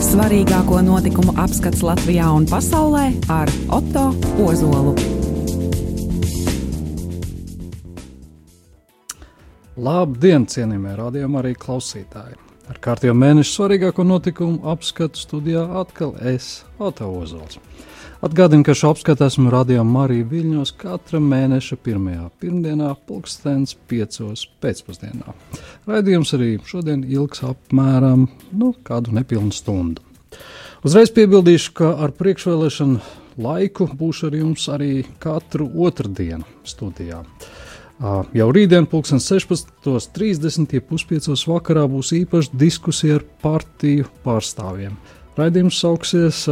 Svarīgāko notikumu apskats Latvijā un pasaulē ar Otto Ozolu. Labdien, cienījamie radījumi, arī klausītāji! Ar kārtējo mēnešu svarīgāko notikumu apskatu studijā atkal es, Otto Ozols. Atgādinu, ka šo apskatu esmu radījumā Marija Viļņos katra mēneša pirmajā pirmdienā, pulkstens piecos pēcpusdienā. Raidījums arī šodien ilgs apmēram nu, kādu nepilnu stundu. Uzreiz piebildīšu, ka ar priekšvēlēšanu laiku būšu ar jums arī katru otrdienu studijā. Jau rītdien, pulksten 16.30. puspiecos vakarā būs īpaša diskusija ar partiju pārstāvjiem. Raidījums sauksies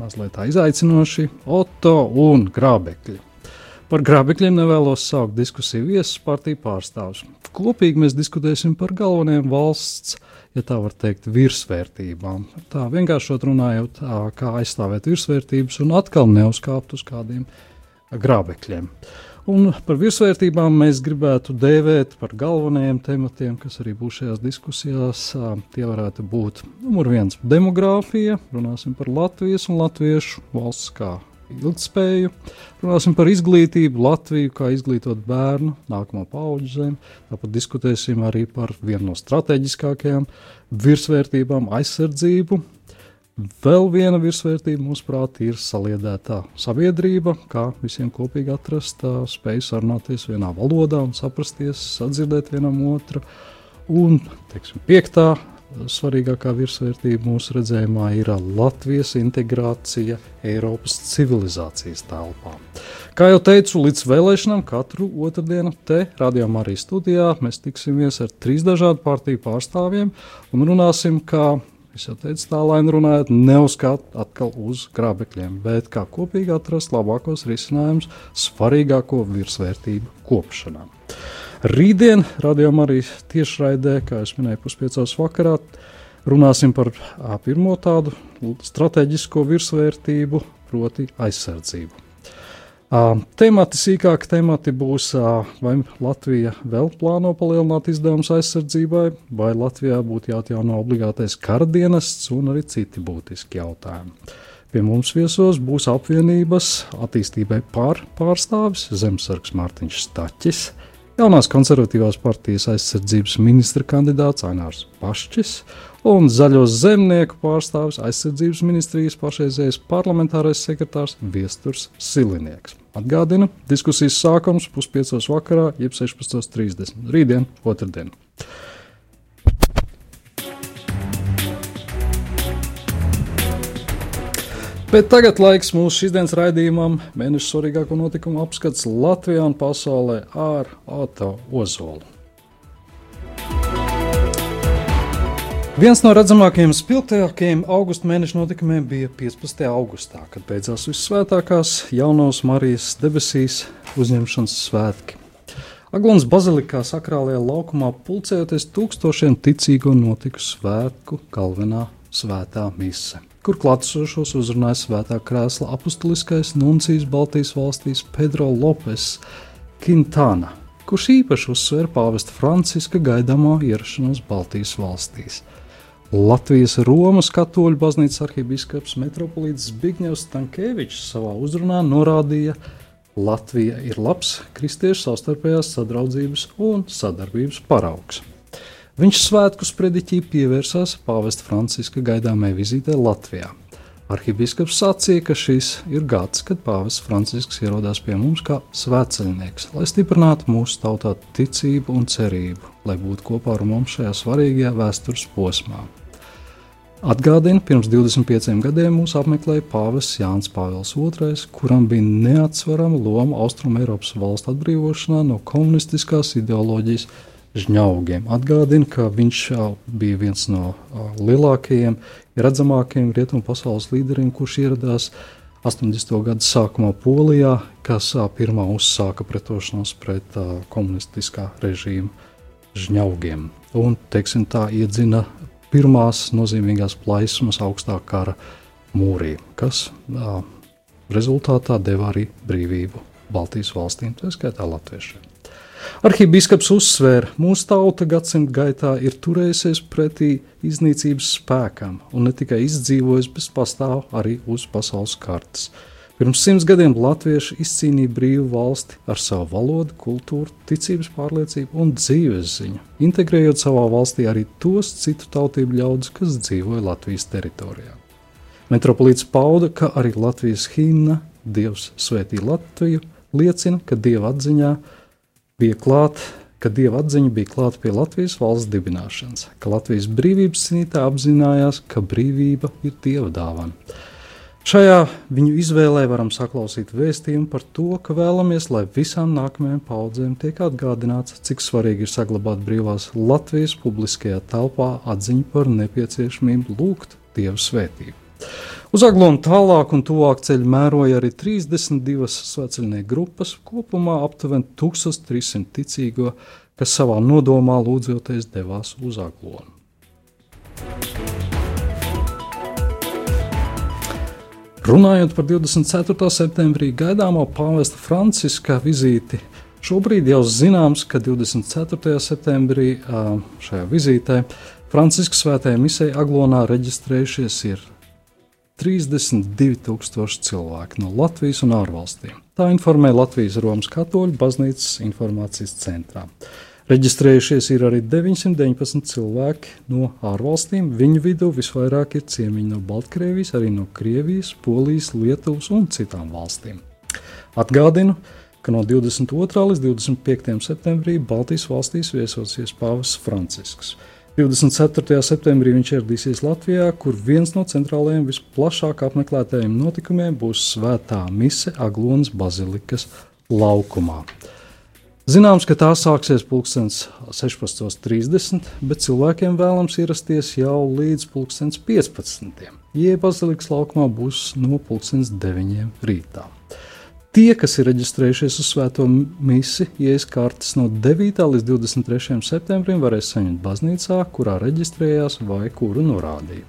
mazliet izaicinoši Otto un Grābekļi. Par grābekļiem nevēlos sākt diskusiju viesus partiju pārstāvjus. Kopīgi mēs diskutēsim par galvenajām valsts, ja tā var teikt, virsvērtībām. Tā vienkāršot runājot, kā aizstāvēt virsvērtības un atkal neuzkāpt uz kādiem grābekļiem. Un par virsvērtībām mēs gribētu dēvēt par galvenajiem tematiem, kas arī būs šajās diskusijās. Tie varētu būt numur viens - demogrāfija, runāsim par Latvijas un latviešu valsts kā ilgspēju, runāsim par izglītību, Latviju, kā izglītot bērnu, nākamo pauģu zemi. Tāpat diskutēsim arī par vienu no strateģiskākajām virsvērtībām - aizsardzību, Vēl viena virsvērtība, mūsuprāt, ir saliedētā sabiedrība, kā visiem kopīgi atrast spēju sarunāties vienā valodā un saprasties, sadzirdēt vienam otru. Un, teiksim, piektā svarīgākā virsvērtība mūsu redzējumā ir Latvijas integrācija Eiropas civilizācijas telpā. Kā jau teicu, līdz vēlēšanām katru otrdienu te, radījumā arī studijā, mēs tiksimies ar trīs dažādu partiju pārstāvjiem un runāsim, kā Es jau teicu, tā lai runājot, neuzskāt atkal uz grābekļiem, bet kā kopīgi atrast labākos risinājumus svarīgāko virsvērtību kopšanā. Rītdien, radījumā arī tiešraidē, kā jau minēju, puspiecos vakarā, runāsim par pirmo tādu strateģisko virsvērtību, proti aizsardzību. Temati, sīkāki temati būs, vai Latvija vēl plāno palielināt izdevumus aizsardzībai, vai Latvijā būtu jāatjauno obligātais karadienests un arī citi būtiski jautājumi. Pie mums viesos būs apvienības attīstībai pār pārstāvis Zemesargs Mārtiņš Staķis, jaunās konservatīvās partijas aizsardzības ministra kandidāts Ainārs Pašķis un zaļos zemnieku pārstāvis aizsardzības ministrijas pašreizējais parlamentārais sekretārs Viesturs Silinieks. Atgādinu, diskusijas sākums puspiecos vakarā, jeb 16.30. Rītdien, otrdien. Bet tagad laiks mūsu šīsdienas raidījumam, mēneša svarīgāko notikumu apskats Latvijā un pasaulē ar Oto Ozolu. Viens no redzamākajiem, spilgtākajiem augusta mēneša notikumiem bija 15. augustā, kad beidzās visvētākās jaunās Marijas debesīs uzņemšanas svētki. Aglons bazilikā sakrālajā laukumā pulcējoties tūkstošiem ticīgo notika svētku galvenā svētā mise, kur klātesošos uzrunāja svētā krēsla apustuliskais nuncijas Baltijas valstīs Pedro Lopes Quintana, kurš īpaši uzsver pāvesta Franciska gaidāmo ierašanos Baltijas valstīs. Latvijas Romas katoļu baznīcas arhibīskaps metropolīts Zbigņevs Stankēvičs savā uzrunā norādīja, Latvija ir labs kristiešu savstarpējās sadraudzības un sadarbības paraugs. Viņš svētku sprediķī pievērsās pāvesta Franciska gaidāmajai vizītē Latvijā. Arhibīskaps sacīja, ka šis ir gads, kad pāvests Francisks ierodās pie mums kā svētceļnieks, lai stiprinātu mūsu tautā ticību un cerību, lai būtu kopā ar mums šajā svarīgajā vēstures posmā. Atgādina, pirms 25 gadiem mūs apmeklēja pāvests Jānis Pāvils II, kuram bija neatsverama loma Austrumēropas valstu atbrīvošanā no komunistiskās ideoloģijas žņaugiem. Atgādina, ka viņš bija viens no lielākajiem, redzamākajiem rietumu pasaules līderiem, kurš ieradās 80. gadu sākumā Polijā, kas pirmā uzsāka pretošanos pret komunistiskā režīma žņaugiem. Un, teiksim, tā iedzina pirmās nozīmīgās plaismas augstā kara mūrī, kas rezultātā deva arī brīvību Baltijas valstīm, tā skaitā latviešiem. Arhibīskaps uzsvēra, ka mūsu tauta gadsimta gaitā ir turējusies pretī iznīcības spēkam un ne tikai izdzīvojusi, bet pastāv arī uz pasaules kartes. Pirms simts gadiem latvieši izcīnīja brīvu valsti ar savu valodu, kultūru, ticības pārliecību un dzīves ziņu, integrējot savā valstī arī tos citu tautību ļaudis, kas dzīvoja Latvijas teritorijā. Metropolīts pauda, ka arī Latvijas himna Dievs svētī Latviju liecina, ka Dieva atziņā bija klāta ka dieva atziņa bija klāta pie Latvijas valsts dibināšanas, ka Latvijas brīvības cīnītāji apzinājās, ka brīvība ir dieva dāvana. Šajā viņu izvēlē varam saklausīt vēstījumu par to, ka vēlamies, lai visām nākamajām paudzēm tiek atgādināts, cik svarīgi ir saglabāt brīvās Latvijas publiskajā telpā atziņu par nepieciešamību lūgt Dievu svētību. Uz aglonu tālāk un tuvāk ceļu mēroja arī 32 sveceļnieku grupas, kopumā aptuveni 1300 ticīgo, kas savā nodomā lūdzoties devās uz aglonu. Runājot par 24. septembrī gaidāmo pāvesta Franciska vizīti, šobrīd jau zināms, ka 24. septembrī šajā vizītē Franciskas svētajā misē Aglonā reģistrējušies ir 32,000 cilvēki no Latvijas un ārvalstīm. Tā informē Latvijas Romas Katoļu baznīcas informācijas centrā. Reģistrējušies ir arī 919 cilvēki no ārvalstīm. Viņu vidū visvairāk ir ciemiņi no Baltkrievijas, arī no Krievijas, Polijas, Lietuvas un citām valstīm. Atgādinu, ka no 22. līdz 25. septembrī Baltijas valstīs viesosies Pāvests Francisks. 24. septembrī viņš ieradīsies Latvijā, kur viens no centrālajiem visplašāk apmeklētajiem notikumiem būs Svētā mise Aglonas bazilikas laukumā. Zināms, ka tā sāksies pulkstenis 16.30, bet cilvēkiem vēlams ierasties jau līdz pulkstenis 15. Jēzus bazilikas laukumā būs no pulkstenis 9. rītā. Tie, kas ir reģistrējušies uz svēto misiju, ies kartes no 9. līdz 23. septembrim, varēs saņemt baznīcā, kurā reģistrējās vai kuru norādīja.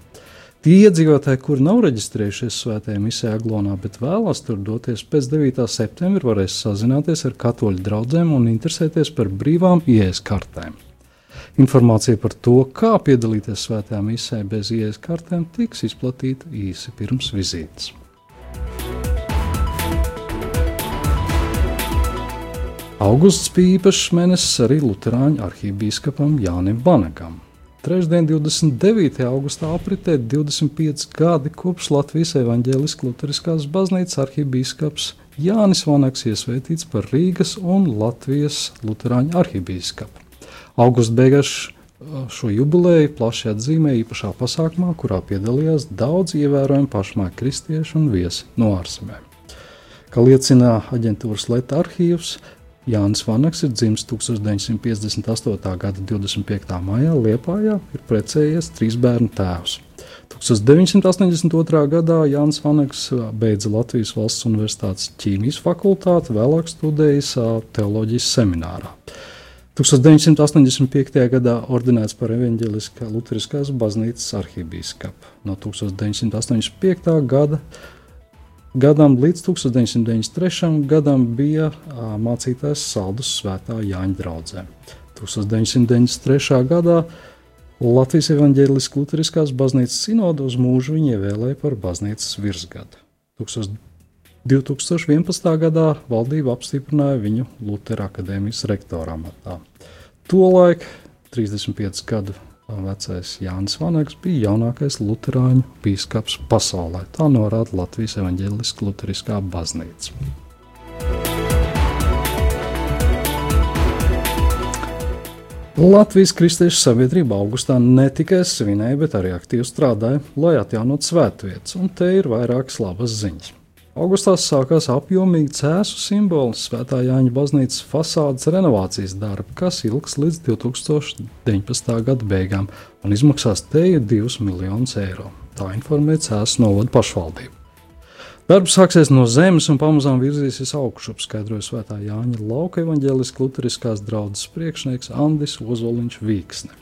Tie iedzīvotāji, kuri nav reģistrējušies svētajā misijā Aglonā, bet vēlas tur doties pēc 9. septembra, varēs sazināties ar katoļu draugiem un interesēties par brīvām ielas kartēm. Informācija par to, kā piedalīties svētajā misijā bez ielas kartēm, tiks izplatīta īsi pirms vizītes. Augusts bija īpašs mēnesis arī Lutāņu arhībīskapam Jānim Banagam. Trešdien, 29. augustā, apritē 25 gadi kopš Latvijas evaņģēliskās Lutheriskās baznīcas arhibīskaps Jānis Vanaks iesvētīts par Rīgas un Latvijas Lutāņu arhibīskapu. Augusta beigās šo jubileju plaši atzīmē īpašā pasākumā, kurā piedalījās daudz ievērojami pašmāju kristiešu un viesi no ārzemēm. Kā liecina aģentūras Leta arhīvs, Jānis Vanaks ir dzimis 1958. gada 25. maijā Liepājā, ir precējies trīs bērnu tēvs. 1982. gadā Jānis Vanaks beidza Latvijas Valsts Universitātes ķīmijas fakultāti, vēlāk studējis teoloģijas seminārā. 1985. gadā ordinēts par evaņģēliskā Lutheriskās baznīcas arhibīskapu. No 1985. gada gadam līdz 1993. gadam bija mācītājs Saldus Svētā Jāņa draudzē. 1993. gadā Latvijas evaņģēliskās Lutheriskās baznīcas sinodu uz mūžu viņa ievēlēja par baznīcas virsgadu. 2011. gadā valdība apstiprināja viņu Lutera akadēmijas rektora amatā. Tolaik 35 gadu Vecais Jānis Vanaks bija jaunākais luterāņu biskups pasaulē. Tā norāda Latvijas evaņģēliskā luteriskā baznīca. Latvijas Kristiešu sabiedrība augustā ne tikai svinēja, bet arī aktīvi strādāja, lai atjaunotu svētvietas, un te ir vairākas labas ziņas. Augustā sākās apjomīgi cēsu simbols Svētā Jāņa baznīcas fasādes renovācijas darbi, kas ilgs līdz 2019. gada beigām un izmaksās teju 2 miljonus eiro. Tā informē Cēsu novada pašvaldība. Darbs sāksies no zemes un pamazām virzīsies augšup, skaidroja Svētā Jāņa lauka evaņģēliskās luteriskās draudzes priekšnieks Andris Ozoliņš Vīksne.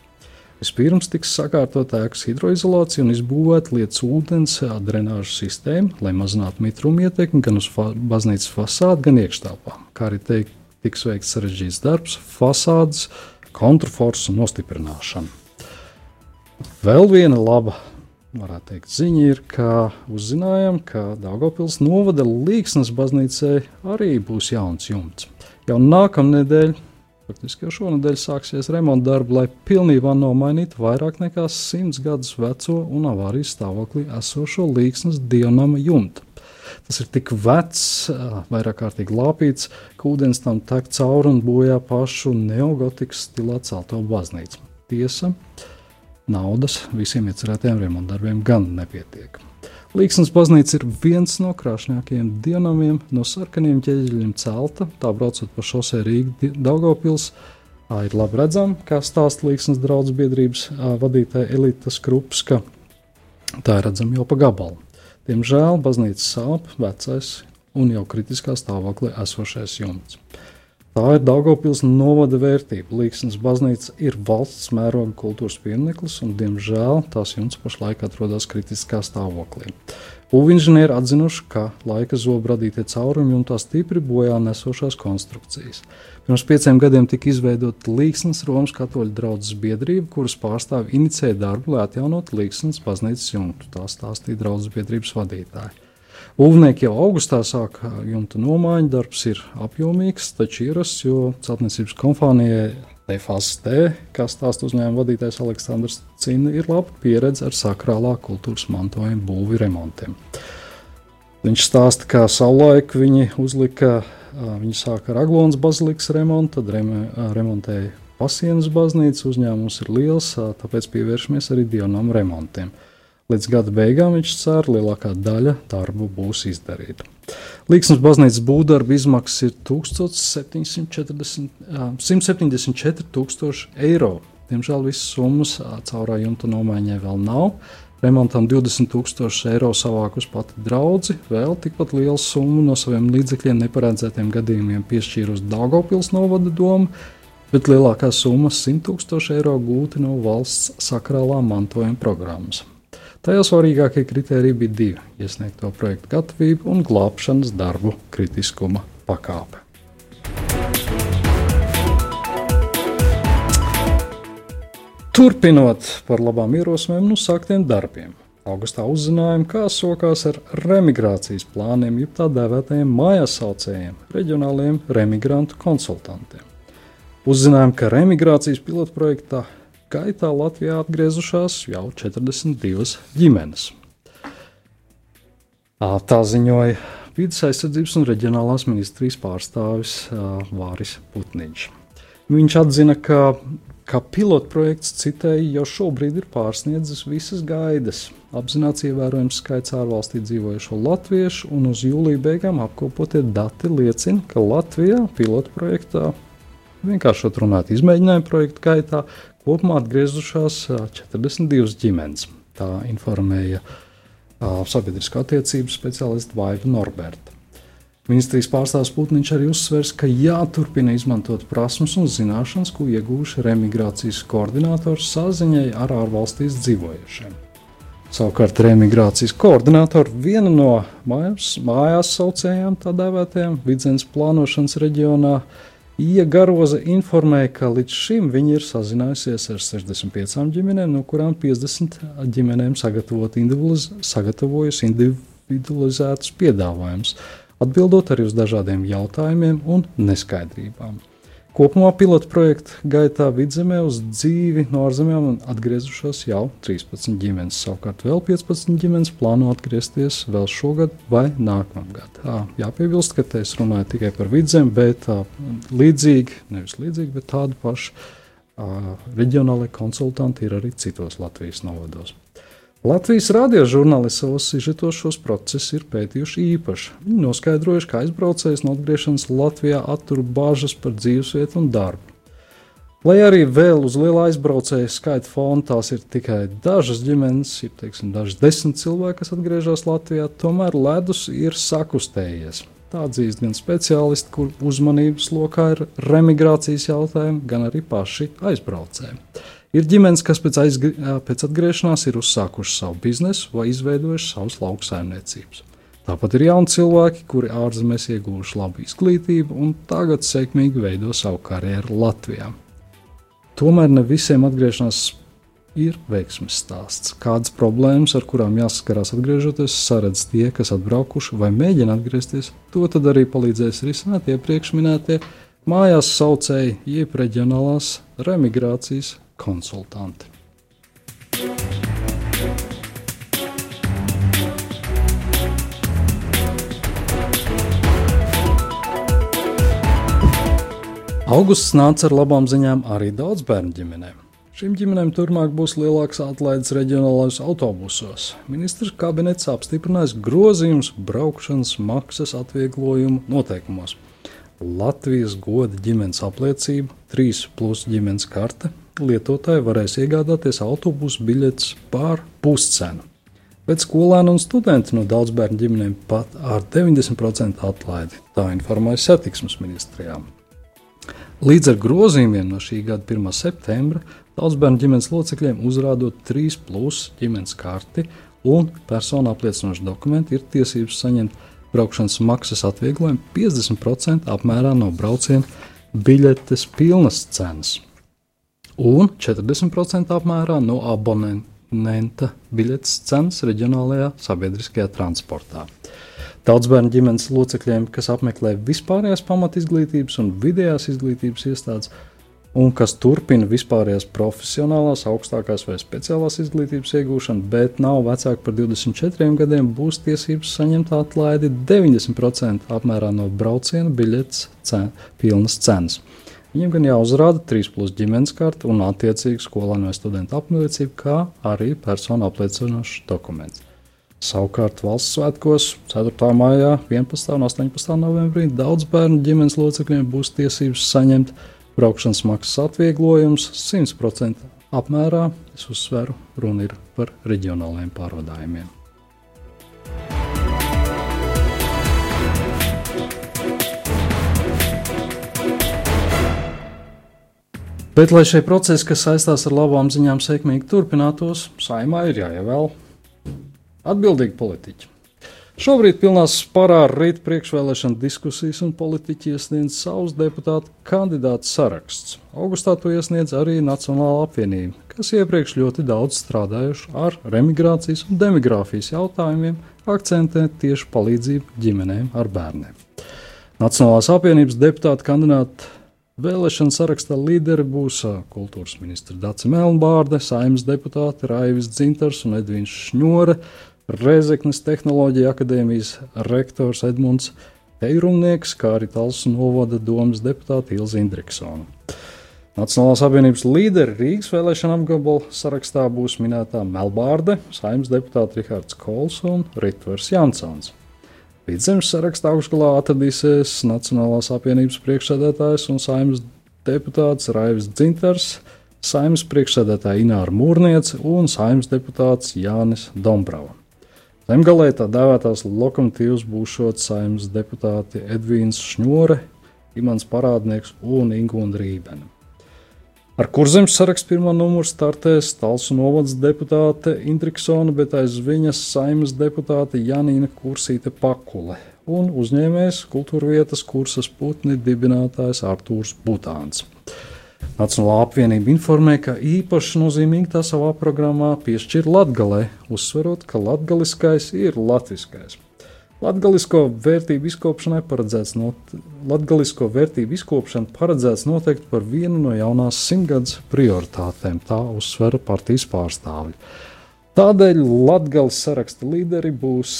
Vispirms tiks sakārtot ēkas hidroizolācija un izbūvēta lietas ūdens drenāžu sistēma, lai mazinātu mitruma ietekmi gan uz fa baznīcas fasādi, gan iekštelpām. Kā arī teik, tiks veikts sarežģīts darbs, fasādes, kontrforsu nostiprināšana. Vēl viena laba varētu teikt, ziņa ir, ka uzzinājām, ka Dārgopils novada Līksnes baznīcai arī būs jauns jumts. Jau nākamnedēļ Faktiski jau šonadēļ sāksies remonta darbi, lai pilnībā nomainītu vairāk nekā simts gadus veco un avārijas stāvoklī esošo līksnes dievnama jumtu. Tas ir tik vecs, vairāk kārtīgi lāpīts, ka ūdens tam tek cauri un bojā pašu neogotikas stilā celto baznīcu. Tiesa, naudas visiem iecerētajiem remontdarbiem gan nepietiek. Līksnes baznīca ir viens no krāšņākajiem dienamiem no sarkaniem ķēģeļiem celta. Tā braucot pa šosei Rīgas Daugopils, ir labi redzama, kā stāsta Līksnes draudzes biedrības vadītāja Elitas Krupska. Tā ir redzama jau pa gabalu. Diemžēl baznīca sāp vecais un jau kritiskā stāvoklī esošais jumts. Tā ir Daugopils novada vērtība. Līksnes baznīca ir valsts mēroga kultūras piemineklis, un, diemžēl, tās jumts pašlaik atrodas kritiskā stāvoklī. Būvinženieri atzinuši, ka laika zobu radītie caurumi jumtā stipri bojā nesošās konstrukcijas. Pirms pieciem gadiem tika izveidota Līksnes Romas katoļu draudzes biedrība, kuras pārstāvi inicēja darbu, lai atjaunotu Līksnes baznīcas jumtu. Tā stāstīja draudzes biedrības vadītāji. Būvnieki jau augustā sāka jumta nomaiņu, darbs ir apjomīgs, taču ierasts, jo celtniecības kompānijai DFST, kas stāsta uzņēmuma vadītājs Aleksandrs Cina, ir laba pieredze ar sakrālā kultūras mantojuma būvi remontiem. Viņš stāsta, ka savulaik viņi uzlika, viņi sāka ar Aglonas bazilikas remontu, tad remontēja pasienas baznīcu, uzņēmums ir liels, tāpēc pievēršamies arī dievnam remontiem. Līdz gada beigām viņš cer, lielākā daļa darbu būs izdarīta. Līksnes baznīcas būvdarba izmaksas ir 1740, 174,000 eiro. Diemžēl visas summas caurā jumta nomaiņai vēl nav. Remontam 20,000 eiro savākus pati draugi, vēl tikpat lielu summu no saviem līdzekļiem neparedzētiem gadījumiem piešķīrusi Dāngopils novada doma, bet lielākā summa - 100,000 eiro gūti no valsts sakrālā mantojuma programmas. Tajā svarīgākie kriteriji bija divi - iesniegto projektu gatavība un glābšanas darbu kritiskuma pakāpe. Turpinot par labām ierosmēm un uzsāktiem darbiem. Augustā uzzinājām, kā sokās ar remigrācijas plāniem, jeb tā dēvētajiem mājās saucējiem, reģionāliem remigrantu konsultantiem. Uzzinājām, ka remigrācijas pilotprojektā gaitā Latvijā atgriezušās jau 42 ģimenes. Tā ziņoja Vides aizsardzības un reģionālās ministrijas pārstāvis Vāris Putniņš. Viņš atzina, ka, ka pilotprojekts citēji jau šobrīd ir pārsniedzis visas gaidas. Apzināts ievērojams skaits ārvalstī dzīvojošo latviešu, un uz jūlija beigām apkopotie dati liecina, ka Latvijā pilotprojektā vienkāršot runāt, izmēģinājumu projektu gaitā Kopumā atgriezušās 42 ģimenes. Tā informēja sabiedriskā attiecību speciāliste Vaiva Norberta. Ministrijas pārstāvs Putniņš arī uzsvers, ka jāturpina izmantot prasmes un zināšanas, ko iegūši remigrācijas koordinators saziņai ar ārvalstīs dzīvojušiem. Savukārt remigrācijas koordinātori viena no mājās, mājās saucējām, tā dēvētajām vidzemes plānošanas reģionā, Ija Garoza informēja, ka līdz šim viņi ir sazinājusies ar 65 ģimenēm, no kurām 50 ģimenēm individualiz sagatavojusi individualizētus piedāvājumus, atbildot arī uz dažādiem jautājumiem un neskaidrībām. Kopumā pilotu projekta gaitā vidzemē uz dzīvi no ārzemēm atgriezušās jau 13 ģimenes. Savukārt vēl 15 ģimenes plāno atgriezties vēl šogad vai nākamgad. Jāpiebilst, ka te es runāju tikai par vidzemi, bet tā, līdzīgi, nevis līdzīgi, bet tādu pašu reģionālai konsultanti ir arī citos Latvijas novados. Latvijas radiožurnālisti sižetos šos procesus ir pētījuši īpaši. Viņi noskaidrojuši, ka aizbraucējs no atgriešanās Latvijā attur bažas par dzīvesvietu un darbu. Lai arī vēl uz liela aizbraucēju skaita fona tās ir tikai dažas ģimenes, ir teiksim, dažas desmit cilvēki, kas atgriežas Latvijā, tomēr ledus ir sakustējies. Tā atzīst gan speciālisti, kur uzmanības lokā ir remigrācijas jautājumi, gan arī paši aizbraucēji. Ir ģimenes, kas pēc, aizgri, pēc atgriešanās ir uzsākušas savu biznesu vai izveidojušas savus lauksaimniecības. Tāpat ir jauni cilvēki, kuri ārzemēs ieguvuši labu izglītību un tagad sekmīgi veido savu karjeru Latvijā. Tomēr ne visiem atgriešanās ir veiksmes stāsts. Kādas problēmas, ar kurām jāsaskarās atgriežoties, saredz tie, kas atbraukuši vai mēģina atgriezties, to tad arī palīdzēs risināt iepriekš minētie mājās saucēji, jeb reģionālās remigrācijas konsultanti. Augusts nāca ar labām ziņām arī daudz bērnu ģimenēm. Šīm ģimenēm turpmāk būs lielāks atlaides reģionālajos autobusos. Ministrs kabinets apstiprinājis grozījumus braukšanas maksas atvieglojumu noteikumos. Latvijas goda ģimenes apliecība, 3 plus ģimenes karte, lietotāji varēs iegādāties autobusu biļetes pār puscenu. Bet skolēni un studenti no daudz bērnu ģimenēm pat ar 90% atlaidi, tā informēja satiksmes ministrijām. Līdz ar grozījumiem no šī gada 1. septembra daudz bērnu ģimenes locekļiem uzrādot 3 plus ģimenes karti un personu apliecinošu dokumentu ir tiesības saņemt braukšanas maksas atvieglojumu 50% apmērā no brauciena biļetes pilnas cenas un 40% apmērā no abonenta biļetes cenas reģionālajā sabiedriskajā transportā. Daudz bērnu ģimenes locekļiem, kas apmeklē vispārējās pamatizglītības un vidējās izglītības iestādes, un kas turpina vispārējās profesionālās, augstākās vai speciālās izglītības iegūšanu, bet nav vecāki par 24 gadiem, būs tiesības saņemt atlaidi 90% apmērā no brauciena biļetes cen, pilnas cenas. Viņiem gan jāuzrāda 3 plus ģimenes karte un attiecīgi skolēnu vai studentu apliecība, kā arī personu apliecinošs dokuments. Savukārt valsts svētkos 4. maijā, 11. un 18. novembrī daudz bērnu ģimenes locekļiem būs tiesības saņemt braukšanas maksas atvieglojumus 100% apmērā. Es uzsveru, runa ir par reģionāliem pārvadājumiem. Bet, lai šie procesi, kas saistās ar labām ziņām, sekmīgi turpinātos, saimā ir jāievēl Atbildīgi politiķi. Šobrīd pilnā spārā rīt priekšvēlēšana diskusijas un politiķi iesniedz savus deputātu kandidātu saraksts. Augustā to iesniedz arī Nacionāla apvienība, kas iepriekš ļoti daudz strādājuši ar remigrācijas un demogrāfijas jautājumiem, akcentē tieši palīdzību ģimenēm ar bērniem. Nacionālās apvienības deputāta kandidāta Vēlēšana sarakstā līderi būs kultūras ministra Dācis Melnbārde, saimnes deputāti Raivis Dzintars un Edvins Šņore, Rezeknes Tehnoloģija akadēmijas rektors Edmunds Eirumnieks, kā arī Talsu novada domas deputāte Ilza Indriksona. Nacionālās apvienības līderi Rīgas vēlēšana apgabala sarakstā būs minētā Melbārde, saimnes deputāti Rihards Kols un Ritvers Jansons. Vidzemes sarakstā augšgalā atradīsies Nacionālās apvienības priekšsēdētājs un saimnes deputāts Raivis Dzinters, saimnes priekšsēdētāja Ināra Mūrniece un saimnes deputāts Jānis Dombrava. Zemgalē tā dēvētās lokomotīvas būšot saimnes deputāti Edvīns Šņore, Imants Parādnieks un Ingūna Rībena. Ar kurzemes sarakstu pirmā numuru startēs Talsu novads deputāte Indriksona, bet aiz viņas saimnes deputāte Janīna Kursīte Pakule un uzņēmējs kultūra vietas kursas putni dibinātājs Artūrs Butāns. Nacionālā apvienība informē, ka īpaši nozīmīgi tā savā programmā piešķir latgalē, uzsverot, ka latgaliskais ir latviskais. Latgalisko vērtību izkopšanai paredzēts not, latgalisko vērtību izkopšana paredzēts noteikti par vienu no jaunās simtgadus prioritātēm, tā uzsvera partijas pārstāvji. Tādēļ Latvijas saraksta līderi būs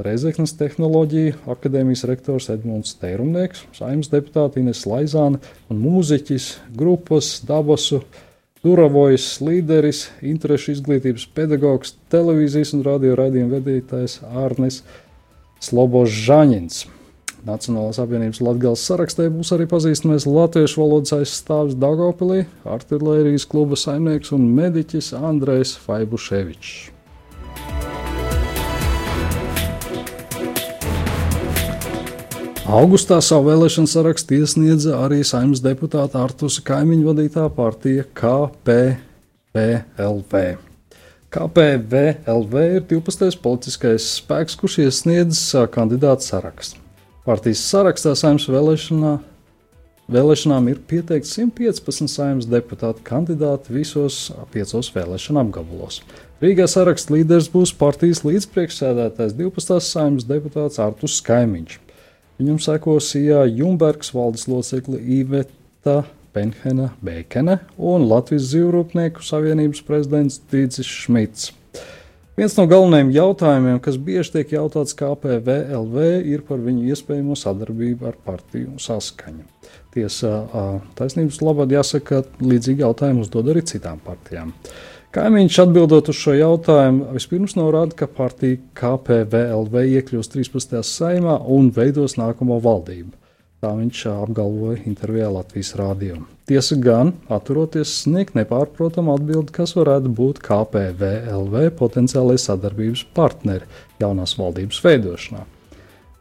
Reizeknas tehnoloģija akadēmijas rektors Edmunds Teirumnieks, saimnes deputāte Ines Laizāne un mūziķis grupas Dabasu Duravojas līderis, interešu izglītības pedagogs, televīzijas un radio raidījuma vadītājs Ārnes Slobos Žaņins. Nacionālās apvienības Latvijas sarakstē būs arī pazīstamais latviešu valodas aizstāvis Dagopilī, artilērijas kluba saimnieks un mediķis Andrejs Faibuševičs. Augustā savu vēlēšanu sarakstu iesniedza arī saimnes deputāta Artusa kaimiņu vadītā partija KPPLV. KPVLV ir 12. politiskais spēks, kurš iesniedz kandidātu sarakstu. Partijas sarakstā saimnes vēlēšanā, vēlēšanām ir pieteikti 115 saimnes deputātu kandidāti visos piecos vēlēšana apgabalos. Rīgā saraksta līderis būs partijas līdzpriekšsēdētājs 12. saimnes deputāts Artus Skaimiņš. Viņam sekos Ijā Jumbergs, valdes locekli Iveta Penhena Beikene un Latvijas Zīvrūpnieku savienības prezidents Dīdzis Šmits. Viens no galvenajiem jautājumiem, kas bieži tiek jautāts KPVLV, ir par viņu iespējamo sadarbību ar partiju saskaņu. Tiesa, taisnības labad jāsaka, ka līdzīgi jautājumu uzdod arī citām partijām. Kaimiņš atbildot uz šo jautājumu, vispirms norāda, ka partija KPVLV iekļūs 13. saimā un veidos nākamo valdību. Tā viņš apgalvoja intervijā Latvijas rādio. Tiesa gan, atturoties sniegt nepārprotamu atbildi, kas varētu būt KPVLV potenciālais sadarbības partneri jaunās valdības veidošanā.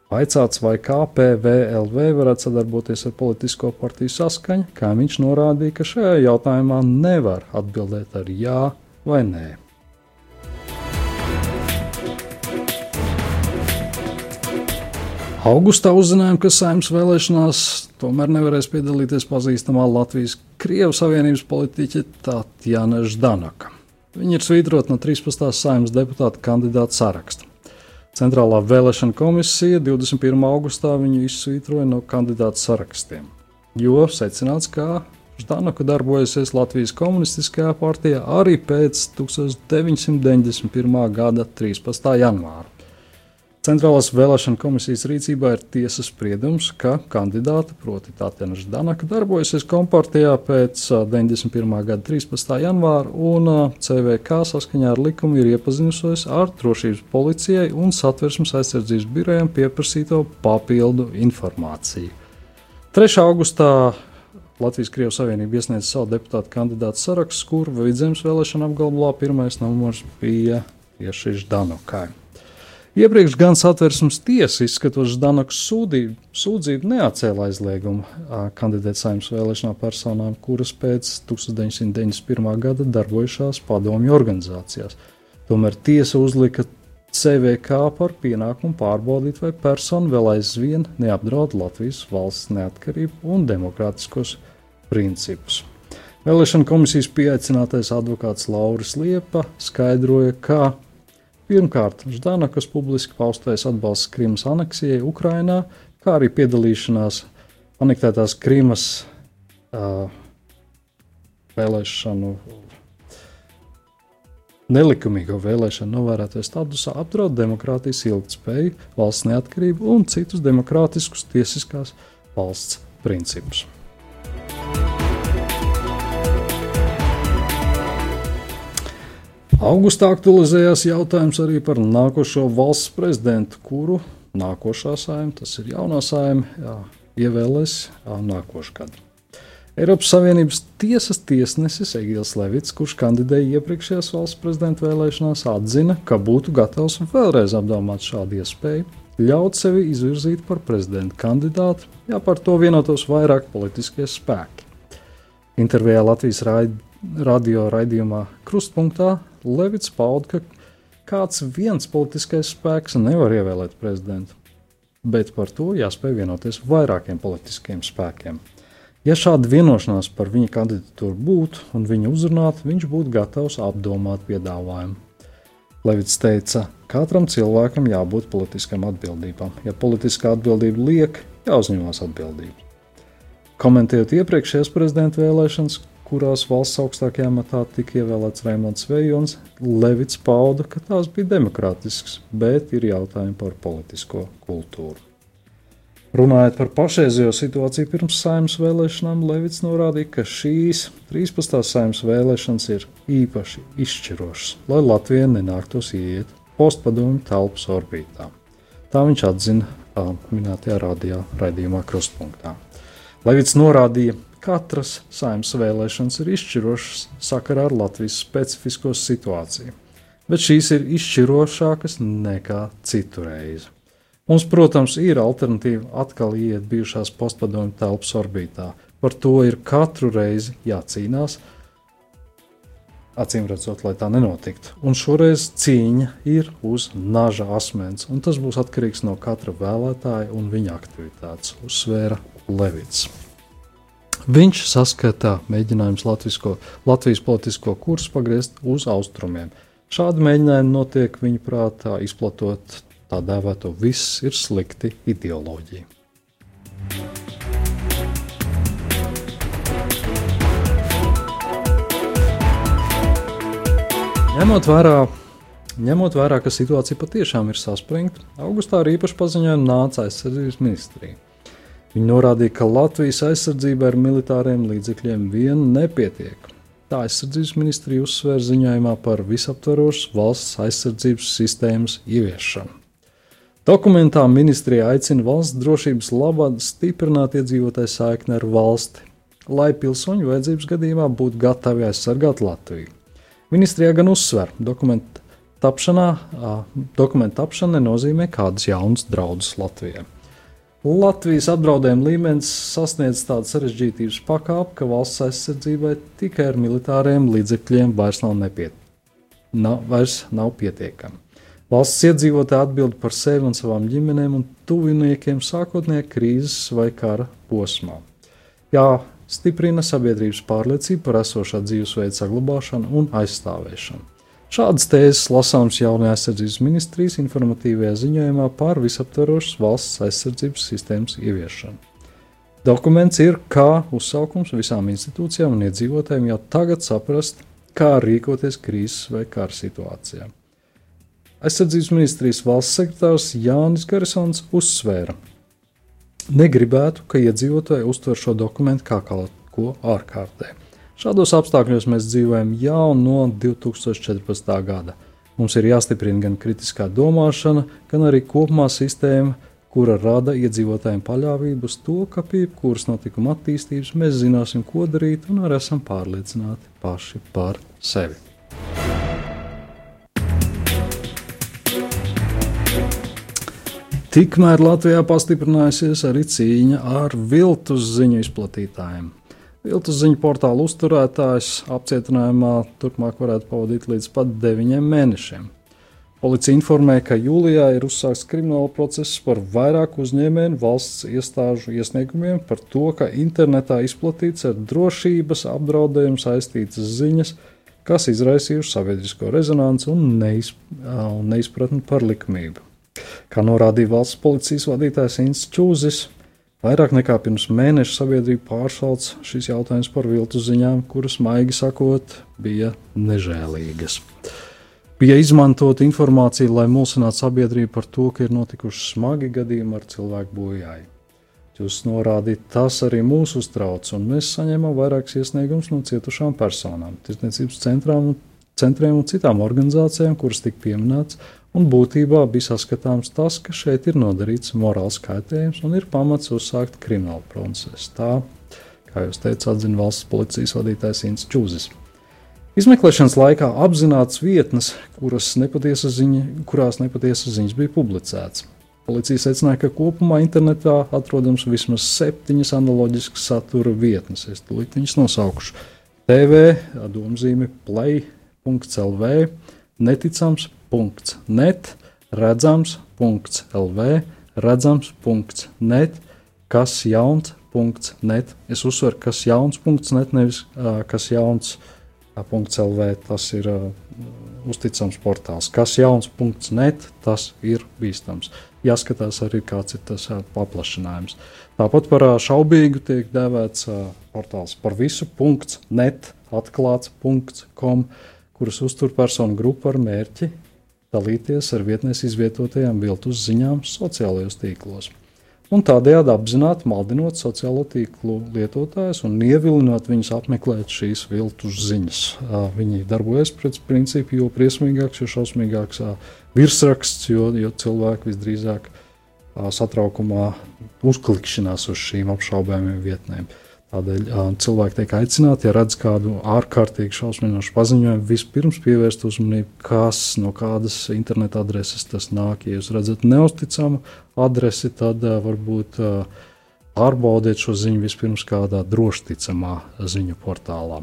Vaicāts, vai KPVLV varētu sadarboties ar politisko partiju saskaņu, kā viņš norādīja, ka šajā jautājumā nevar atbildēt ar jā vai nē. Augustā uzzinājām, ka saimnes vēlēšanās tomēr nevarēs piedalīties pazīstamā Latvijas Krievijas Savienības politiķe Tatjana Ždanaka. Viņa ir svītrota no 13. saimnes deputāta kandidāta saraksta. Centrālā vēlēšana komisija 21. augustā viņu izsvītroja no kandidātu sarakstiem, jo secināts, ka Ždanaka darbojasies Latvijas komunistiskajā partijā arī pēc 1991. gada 13. janvāra. Centrālās vēlēšana komisijas rīcībā ir tiesas spriedums, ka kandidāte, proti Tātena Ždanaka, darbojasies kompartijā pēc 91. gada 13. janvāra, un CVK saskaņā ar likumu ir iepazinusies ar drošības policijai un satversmes aizsardzības birojiem pieprasīto papildu informāciju. 3. augustā Latvijas Krievijas Savienība iesniedza savu deputātu kandidātu sarakstu, kur vidzemes vēlēšana apgabalā pirmais numurs bija tieši Ždanokai. Iepriekš gan satversmes tiesa izskatot Ždanokas sūdzību, sūdzību neatcēla aizliegumu kandidēt saimnes vēlēšanā personām, kuras pēc 1991. gada darbojušās padomju organizācijās. Tomēr tiesa uzlika CVK par pienākumu pārbaudīt, vai persona vēl aizvien neapdraud Latvijas valsts neatkarību un demokrātiskos principus. Vēlēšana komisijas pieaicinātais advokāts Lauris Liepa skaidroja, ka Pirmkārt, Ždanakas publiski paustais atbalsts Krimas aneksijai Ukrainā, kā arī piedalīšanās anektētās Krimas uh, vēlēšanu, nelikumīgo vēlēšanu novērētāju statusā apdraud demokrātijas ilgtspēju, valsts neatkarību un citus demokrātiskus tiesiskās valsts principus. Augustā aktualizējās jautājums arī par nākošo valsts prezidentu, kuru nākošā saima, tas ir jaunā saima, jā, ievēlēs jā, nākošais gads. Eiropas Savienības tiesas tiesnesis Egils Levits, kurš kandidēja iepriekšējās valsts prezidenta vēlēšanās, atzina, ka būtu gatavs vēlreiz apdomāt šādu iespēju, ļaut sevi izvirzīt par prezidenta kandidātu, ja par to vienotos vairāk politiskie spēki. Intervijā Latvijas radio raidījumā Krustpunktā Levits pauda, ka kāds viens politiskais spēks nevar ievēlēt prezidentu, bet par to jāspēj vienoties vairākiem politiskiem spēkiem. Ja šāda vienošanās par viņa kandidatūru būtu un viņa uzrunātu, viņš būtu gatavs apdomāt piedāvājumu. Levits teica, ka katram cilvēkam jābūt politiskam atbildībām. Ja politiskā atbildība liek, jāuzņemas atbildība. Komentējot iepriekšējās prezidenta vēlēšanas, kurās valsts augstākajā matā tika ievēlēts Raimons Vejons, Levits pauda, ka tās bija demokrātiskas, bet ir jautājumi par politisko kultūru. Runājot par pašreizējo situāciju pirms saimnes vēlēšanām, Levits norādīja, ka šīs 13. saimnes vēlēšanas ir īpaši izšķirošas, lai Latvija nenāktos ieiet postpadomju telpas orbītā. Tā viņš atzina minētajā radio raidījumā Krustpunktā. Levits norādīja, Katras saimnes vēlēšanas ir izšķirošas sakarā ar Latvijas specifisko situāciju, bet šīs ir izšķirošākas nekā citu reizi. Mums, protams, ir alternatīva atkal iet bijušās postpadomju telpas orbītā. Par to ir katru reizi jācīnās. acīm redzot, lai tā nenotiktu. Un šoreiz cīņa ir uz naža asmens, un tas būs atkarīgs no katra vēlētāja un viņa aktivitātes, uzsvēra Levits. Viņš saskata mēģinājumus Latvijas politisko kursu pagriezt uz austrumiem. Šādi mēģinājumi notiek viņa prātā, izplatot tā dēvēto viss ir slikti ideoloģiju. Ņemot vērā, ņemot vērā, ka situācija patiešām ir saspringta, augustā ar īpašu paziņojumu nāca aizsardzības ministrija. Viņi norādīja, ka Latvijas aizsardzība ar militāriem līdzekļiem vien nepietiek. Tā aizsardzības ministrija uzsvēra ziņojumā par visaptvarošas valsts aizsardzības sistēmas ieviešanu. Dokumentā ministrija aicina valsts drošības labad stiprināt iedzīvotāju saikni ar valsti, lai pilsoņu vajadzības gadījumā būtu gatavi aizsargāt Latviju. Ministrijā gan uzsver, dokumentu tapšana nenozīmē kādas jaunas draudus Latvijai. Latvijas apdraudējuma līmenis sasniedz tādu sarežģītības pakāpi, ka valsts aizsardzībai tikai ar militāriem līdzekļiem vairs nav, nepiet... nav, vairs nav pietiekami. Valsts iedzīvotāji atbild par sevi un savām ģimenēm un tuviniekiem sākotnēji krīzes vai kara posmā. Jā, stiprina sabiedrības pārliecību par esošā dzīvesveida saglabāšanu un aizstāvēšanu. Šādas tēzes lasāms jaunajā aizsardzības ministrijas informatīvajā ziņojumā par visaptverošas valsts aizsardzības sistēmas ieviešanu. Dokuments ir kā uzsaukums visām institūcijām un iedzīvotājiem jau tagad saprast, kā rīkoties krīzes vai kara situācijā. Aizsardzības ministrijas valsts sekretārs Jānis Garisons uzsvēra, negribētu, ka iedzīvotāji uztver šo dokumentu kā kaut ko ārkārtē. Šādos apstākļos mēs dzīvojam jau no 2014. gada. Mums ir jāstiprina gan kritiskā domāšana, gan arī kopumā sistēma, kura rada iedzīvotājiem paļāvību uz to, ka pie jebkuras notikuma attīstības mēs zināsim, ko darīt un arī esam pārliecināti paši par sevi. Tikmēr Latvijā pastiprinājusies arī cīņa ar viltus ziņu izplatītājiem. Viltus ziņu portāla uzturētājs apcietinājumā turpmāk varētu pavadīt līdz pat deviņiem mēnešiem. Policija informē, ka jūlijā ir uzsākts krimināla process par vairāku uzņēmēju valsts iestāžu iesniegumiem par to, ka internetā izplatīts ar drošības apdraudējumu saistītas ziņas, kas izraisījušas sabiedrisko rezonanci un, neizp un neizpratni par likumību. Kā norādīja valsts policijas vadītājs Inns Čūzis, vairāk nekā pirms mēneša sabiedrība pārsauc šis jautājums par viltu ziņām, kuras, maigi sakot, bija nežēlīgas. Bija izmantota informācija, lai mulsinātu sabiedrību par to, ka ir notikuši smagi gadījumi ar cilvēku bojāju. Jūs norādījāt, tas arī mūs uztrauc, un mēs saņēmām vairākus iesniegumus no cietušām personām, tirdzniecības centriem un citām organizācijām, kuras tika pieminētas, un būtībā bija saskatāms tas, ka šeit ir nodarīts morāls kaitējums un ir pamats uzsākt kriminālu procesu. Tā, kā jūs teicāt, atzina valsts policijas vadītājs Inns Čūzis. Izmeklēšanas laikā apzināts vietnes, nepatiesa ziņa, kurās nepatiesas ziņas bija publicētas. Policija secināja, ka kopumā internetā atrodams vismaz septiņas analoģiskas satura vietnes. Es tulīt viņas nosaukšu. TV, domzīme, play.lv, neticams redzams.net, redzams.lv, redzams.net, kas jauns.net. Es uzsveru, kas jauns.net, nevis kas jauns.lv. Tas ir uh, uzticams portāls. Kas jauns.net, tas ir bīstams. Jāskatās arī, kāds ir tas uh, paplašinājums. Tāpat par uh, šaubīgu tiek dēvēts uh, portāls par visu. .net, atklāts.com, kuras uztur personu grupu ar mērķi dalīties ar vietnēs izvietotajām viltus ziņām sociālajos tīklos. Un tādējādi apzināti maldinot sociālo tīklu lietotājus un ievilinot viņus apmeklēt šīs viltus ziņas. Viņi darbojas pēc principa, jo briesmīgāks, jo šausmīgāks virsraksts, jo, jo cilvēki visdrīzāk satraukumā uzklikšķinās uz šīm apšaubāmajām vietnēm. Tādēļ cilvēki tiek aicināti, ja redz kādu ārkārtīgi šausminošu paziņojumu, vispirms pievērst uzmanību, kas no kādas interneta adreses tas nāk. Ja jūs redzat neusticamu adresi, tad varbūt pārbaudiet šo ziņu vispirms kādā drošticamā ziņu portālā.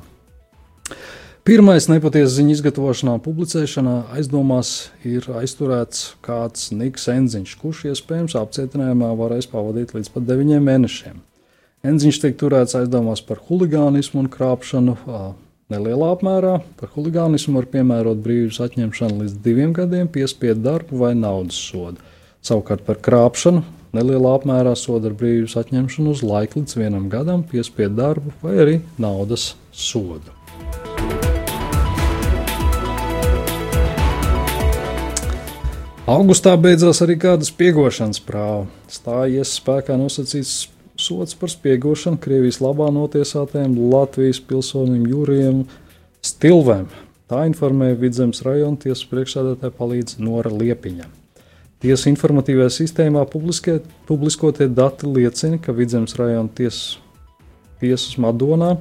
Pirmais nepatiesa ziņu izgatavošanā publicēšanā aizdomās ir aizturēts kāds Niks Enziņš, kurš iespējams apcietinājumā varēs pavadīt līdz pat deviņiem mēnešiem. Enziņš tiek turēts aizdomās par huligānismu un krāpšanu nelielā apmērā. Par huligānismu var piemērot brīvības atņemšanu līdz diviem gadiem, piespiedu darbu vai naudas sodu. Savukārt par krāpšanu nelielā apmērā soda ar brīvības atņemšanu uz laiku līdz vienam gadam, piespiedu darbu vai arī naudas sodu. Augustā beidzās arī kāda spiegošanas prāva. Stājies spēkā nosacīts sots par spiegošanu Krievijas labā notiesātajam Latvijas pilsonim Jurijam Stilvēm. Tā informēja Vidzemes rajona tiesas priekšsēdētāja palīdz Nora Liepiņa. Tiesas informatīvajā sistēmā publiskie, publiskotie dati liecina, ka Vidzemes rajona tiesas, tiesas Madonā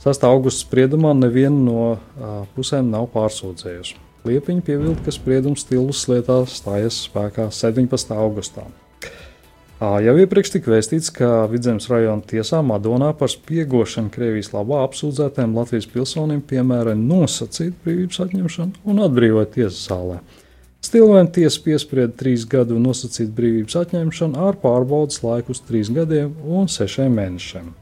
6. augusta spriedumā neviena no uh, pusēm nav pārsūdzējusi. Liepiņa piebilda, ka spriedums stilus lietā stājas spēkā 17. augustā. Jau iepriekš tika vēstīts, ka Vidzemes rajona tiesā Madonā par spiegošanu Krievijas labā apsūdzētiem Latvijas pilsonim piemēra nosacītu brīvības atņemšanu un atbrīvoja tiesas zālē. Stilvēna tiesa piesprieda trīs gadu nosacītu brīvības atņemšanu ar pārbaudas laiku uz trīs gadiem un sešiem mēnešiem.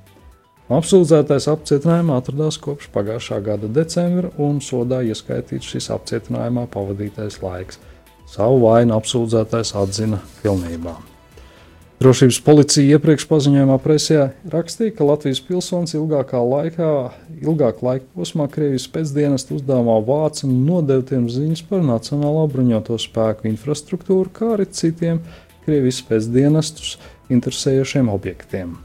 Apsūdzētais apcietinājumā atradās kopš pagājušā gada decembra un sodā ieskaitīts šis apcietinājumā pavadītais laiks. Savu vainu apsūdzētais atzina pilnībā. Drošības policija iepriekš paziņojumā presijā rakstīja, ka Latvijas pilsonis ilgākā laikā, ilgākā laika posmā Krievijas pēcdienas uzdevumā vāca un nodeva tiem ziņas par Nacionālo bruņoto spēku infrastruktūru, kā arī citiem Krievijas pēcdienestus interesējošiem objektiem.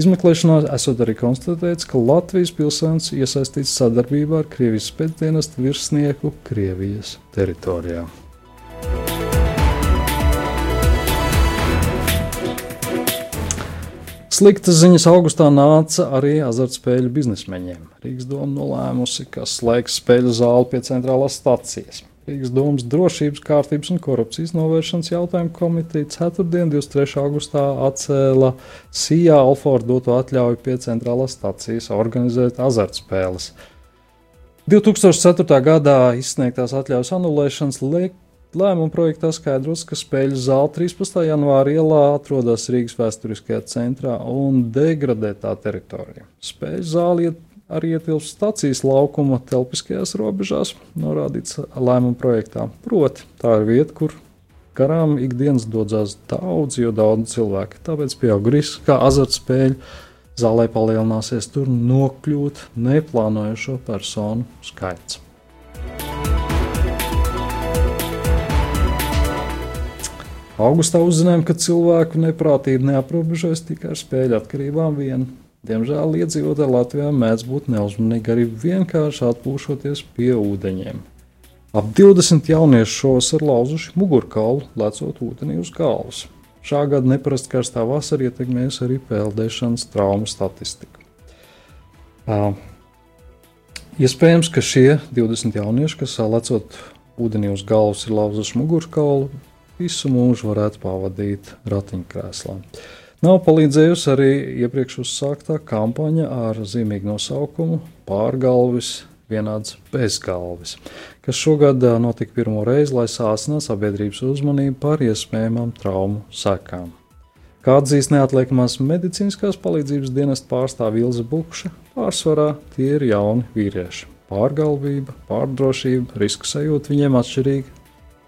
Izmeklēšanā esot arī konstatēts, ka Latvijas pilsonis iesaistīts sadarbībā ar Krievijas pēcdienestu virsnieku Krievijas teritorijā. Sliktas ziņas augustā nāca arī azartspēļu biznesmeņiem. Rīgas doma nolēmusi, ka slēgs spēļu zāli pie centrālās stācijas. Rīgas domas drošības, kārtības un korupcijas novēršanas jautājumu komiteja 4. 23. augustā atcēla SIA Alford doto atļauju pie centrālās stācijas organizēt azartspēles. 2004. gadā izsniegtās atļaujas anulēšanas liek Lēmuma projektā skaidrots, ka spēļu zāle 13. janvāra ielā atrodas Rīgas vēsturiskajā centrā un degradētā teritorijā. Spēļu zāle arī ietilpst stācijas laukuma telpiskajās robežās, norādīts lēmuma projektā. Proti, tā ir vieta, kur garām ikdienas dodas daudz, jo daudz cilvēku. Tāpēc pieaug risks, ka azartspēļu zālē palielināsies tur nokļūt neplānojošo personu skaits. Augustā uzzinājām, ka cilvēku neprātība neaprobežojas tikai ar spēļu atkarībām vien. Diemžēl iedzīvotāji Latvijā mēdz būt neuzmanīgi arī vienkārši atpūšoties pie ūdeņiem. Ap 20 jauniešu šos ir lauzuši mugurkaulu, lecot ūdenī uz galvas. Šā gada neparasti karstā vasara ietekmēs arī peldēšanas traumu statistiku. Uh, iespējams, ka šie 20 jaunieši, kas lecot ūdenī uz galvas, ir lauzuši mugurkaulu, visu mūžu varētu pavadīt ratiņkrēslā. Nav palīdzējusi arī iepriekš uzsāktā kampaņa ar zīmīgu nosaukumu Pārgalvis vienāds bezgalvis, kas šogad notika pirmo reizi, lai sāsinātu sabiedrības uzmanību par iespējamām traumu sekām. Kā atzīst neatliekamās medicīniskās palīdzības dienesta pārstāvja Ilza Bukša, pārsvarā tie ir jauni vīrieši. Pārgalvība, pārdrošība, riska sajūta viņiem atšķirīga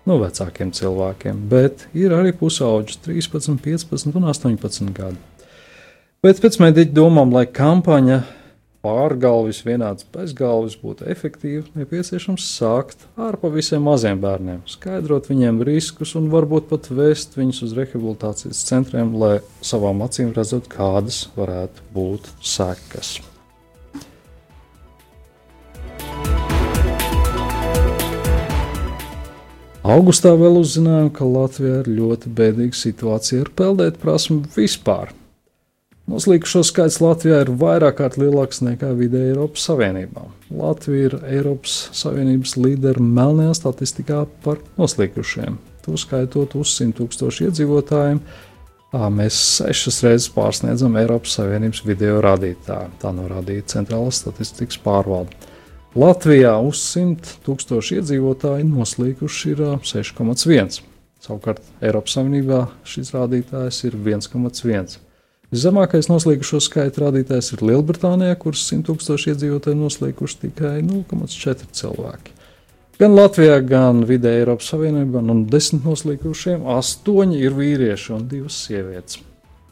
no vecākiem cilvēkiem, bet ir arī pusauģis 13, 15 un 18 gadi. Bet pēc mediķa domām, lai kampaņa pārgalvis vienāds bezgalvis būtu efektīva, nepieciešams sākt ar pavisam maziem bērniem, skaidrot viņiem riskus un varbūt pat vēst viņus uz rehabilitācijas centriem, lai savām acīm redzot, kādas varētu būt sekas. Augustā vēl uzzinājām, ka Latvijā ir ļoti bēdīga situācija ar peldēt prasmu vispār. Noslīkušo skaits Latvijā ir vairāk kārt lielāks nekā vidēji Eiropas Savienībā. Latvija ir Eiropas Savienības līdera melnajā statistikā par noslīkušiem. To skaitot uz 100 tūkstošu iedzīvotājiem, mēs sešas reizes pārsniedzam Eiropas Savienības video rādītāju. Tā norādīja Centrālās statistikas pārvalde. Latvijā uz 100 tūkstošu iedzīvotāju noslīkuši ir 6,1. Savukārt Eiropas Savienībā šis rādītājs ir 1,1. Viszemākais noslīkušo skaitu rādītājs ir Lielbritānijā, kuras 100 tūkstoši iedzīvotāji noslīkuši tikai 0,4 cilvēki. Gan Latvijā, gan vidē Eiropas Savienībā no desmit noslīkušiem astoņi ir vīrieši un divas sievietes.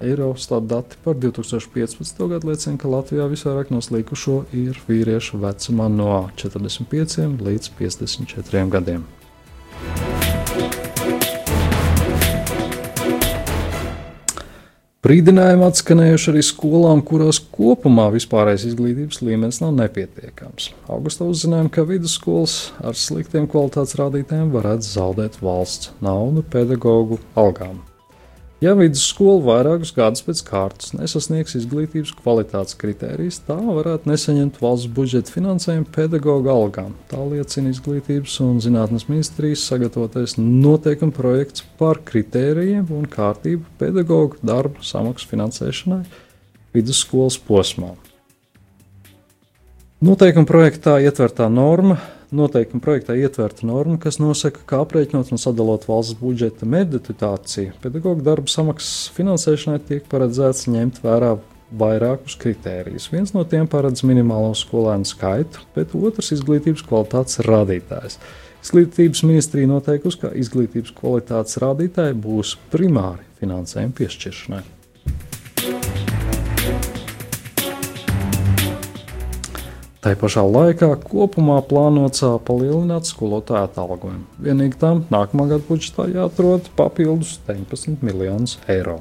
Eurostat dati par 2015. gadu liecina, ka Latvijā visvairāk noslīkušo ir vīriešu vecumā no 45 līdz 54 gadiem. Brīdinājumi atskanējuši arī skolām, kurās kopumā vispārējais izglītības līmenis nav nepietiekams. Augustā uzzinājām, ka vidusskolas ar sliktiem kvalitātes rādītājiem varētu zaudēt valsts naudu pedagoģu algām. Ja vidusskola vairākus gadus pēc kārtas nesasniegs izglītības kvalitātes kritērijas, tā varētu nesaņemt valsts budžeta finansējumu pedagoģa algām. Tā liecina Izglītības un zinātnes ministrijas sagatavotais noteikuma projekts par kritērijiem un kārtību pedagoģu darbu samaksu finansēšanai vidusskolas posmā. Noteikuma projektā ietvertā norma noteikuma projektā ietverta norma, kas nosaka, kā aprēķinot un sadalot valsts budžeta meditāciju. Pedagoģa darba samaksas finansēšanai tiek paredzēts ņemt vērā vairākus kritērijus. Viens no tiem paredz minimālo skolēnu skaitu, bet otrs - izglītības kvalitātes rādītājs. Izglītības ministrija noteikusi, ka izglītības kvalitātes rādītāji būs primāri finansējuma piešķiršanai. Tā pašā laikā kopumā plānots palielināt skolotāju atalgojumu. Vienīgi tam nākamā gada budžetā jāatrod papildus 19 miljonus eiro.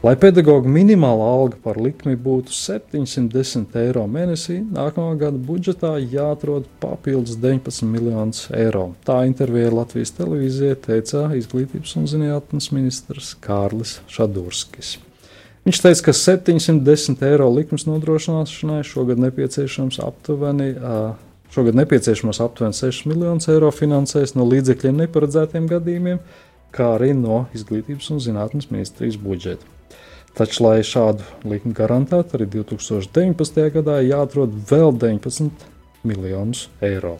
Lai pedagoģa minimālā alga par likmi būtu 710 eiro mēnesī, nākamā gada budžetā jāatrod papildus 19 miljonus eiro. Tā intervijā Latvijas televīzijai teica izglītības un zinātnes ministrs Kārlis Šadurskis. Viņš teica, ka 710 eiro likmes nodrošināšanai šogad nepieciešams aptuveni. Šogad nepieciešamos aptuveni 6 miljonus eiro finansēs no līdzekļiem neparedzētiem gadījumiem, kā arī no Izglītības un zinātnes ministrijas budžeta. Taču, lai šādu likmi garantētu, arī 2019. gadā jāatrod vēl 19 miljonus eiro.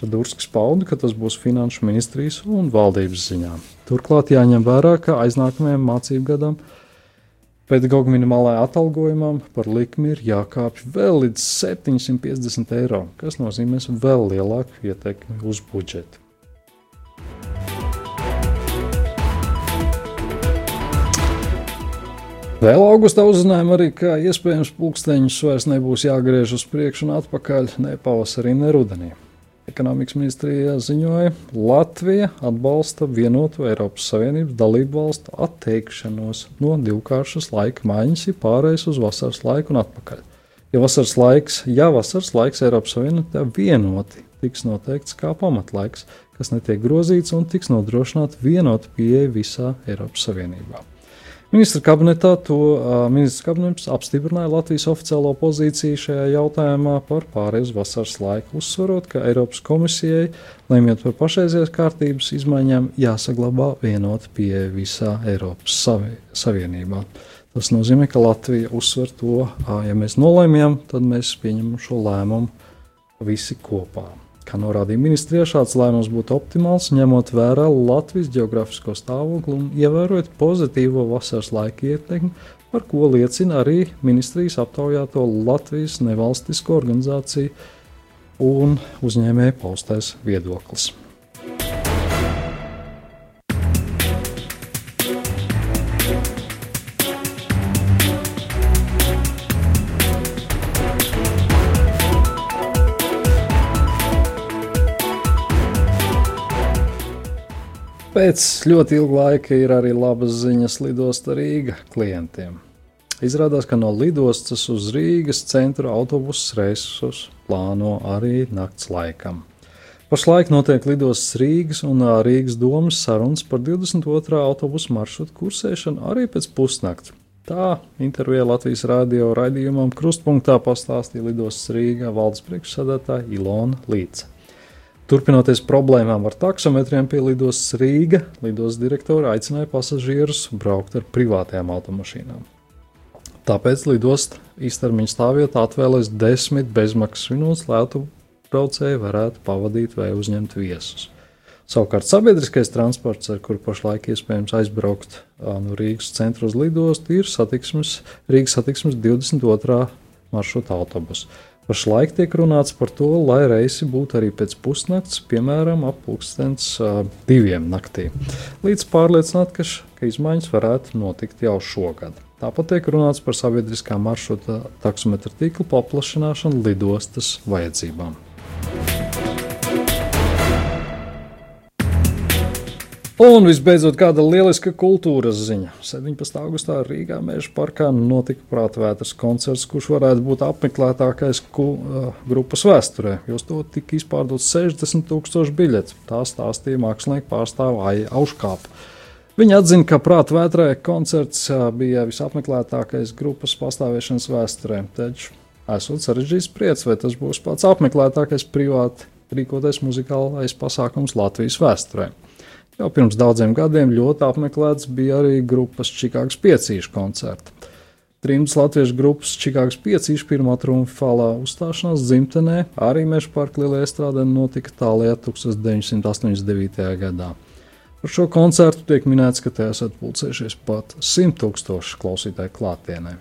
Šadurskis pauda, ka tas būs finanšu ministrijas un valdības ziņā. Turklāt jāņem vērā, ka aiznākamajam mācību gadam Pedagoģa minimālajā atalgojumam par likmi ir jākāpj vēl līdz 750 eiro, kas nozīmēs vēl lielāku ietekmi uz budžetu. Vēl augustā uzzinājām arī, ka iespējams pulksteņus vairs nebūs jāgriež uz priekšu un atpakaļ ne pavasarī, ne rudenī. Ekonomikas ministrijā ziņoja, Latvija atbalsta vienotu Eiropas Savienības dalību valstu atteikšanos no divkāršas laika maiņas, ja pārējais uz vasaras laiku un atpakaļ. Ja vasaras laiks, ja vasaras laiks Eiropas Savienībā vienoti tiks noteikts kā pamatlaiks, kas netiek grozīts un tiks nodrošināta vienota pieeja visā Eiropas Savienībā. Ministra kabinetā to ministrs kabinets apstiprināja Latvijas oficiālo pozīciju šajā jautājumā par pārējais vasaras laiku, uzsverot, ka Eiropas komisijai, lemjot par pašreizējās kārtības izmaiņām, jāsaglabā vienota pieeja visā Eiropas savi, Savienībā. Tas nozīmē, ka Latvija uzsver to, ja mēs nolēmjam, tad mēs pieņemam šo lēmumu visi kopā. Kā norādīja ministrijā, šāds lēmums būtu optimāls, ņemot vērā Latvijas geogrāfisko stāvokli un ievērojot pozitīvo vasaras laika ietekmi, par ko liecina arī ministrijas aptaujāto Latvijas nevalstisko organizāciju un uzņēmēju paustais viedoklis. Pēc ļoti ilga laika ir arī labas ziņas lidosta Rīga klientiem. Izrādās, ka no lidostas uz Rīgas centra autobusu reisus plāno arī nakts laikam. Pašlaik notiek lidostas Rīgas un Rīgas domas sarunas par 22. autobusu maršrutu kursēšanu arī pēc pusnakts. Tā intervijā Latvijas radio raidījumam Krustpunktā pastāstīja lidostas Rīgā valdes priekšsēdētāja Ilona Līce. Turpinoties problēmām ar taksometriem pie lidostas Rīga, lidostas direktora aicināja pasažierus braukt ar privātajām automašīnām. Tāpēc lidostas īstermiņa stāvvietā atvēlēs desmit bezmaksas minūtes, lai braucēji varētu pavadīt vai uzņemt viesus. Savukārt sabiedriskais transports, ar kuru pašlaik iespējams aizbraukt no Rīgas centra uz lidostu, ir satiksmes, Rīgas satiksmes 22. maršruta autobus. Pašlaik tiek runāts par to, lai reisi būtu arī pēc pusnakts, piemēram, ap pulkstens uh, diviem naktī. Līdz pārliecināt, ka, ka izmaiņas varētu notikt jau šogad. Tāpat tiek runāts par sabiedriskā maršruta taksometra tīkla paplašināšanu lidostas vajadzībām. Un visbeidzot, kāda lieliska kultūras ziņa. 17. augustā Rīgā Mēža parkā notika prātvētras koncerts, kurš varētu būt apmeklētākais ku, uh, grupas vēsturē, jo to tika izpārdots 60 tūkstoši biļetes. Tā stāstīja mākslinieka pārstāvja Aija Auškāpa. Viņa atzina, ka prātvētrē koncerts uh, bija visapmeklētākais grupas pastāvēšanas vēsturē, taču esot sarežģījis spriedz, vai tas būs pats apmeklētākais privāti rīkotais muzikālais pasākums Latvijas vēsturē. Jau pirms daudziem gadiem ļoti apmeklēts bija arī grupas Čikāgas piecīšu koncerts. Trimdas latviešu grupas Čikāgas piecīšu pirmā triumfālā uzstāšanās dzimtenē arī Meža parka lielajā strādē notika tālajā 1989. gadā. Par šo koncertu tiek minēts, ka te esat pulcējušies pat 100 tūkstoši klausītāju klātienē.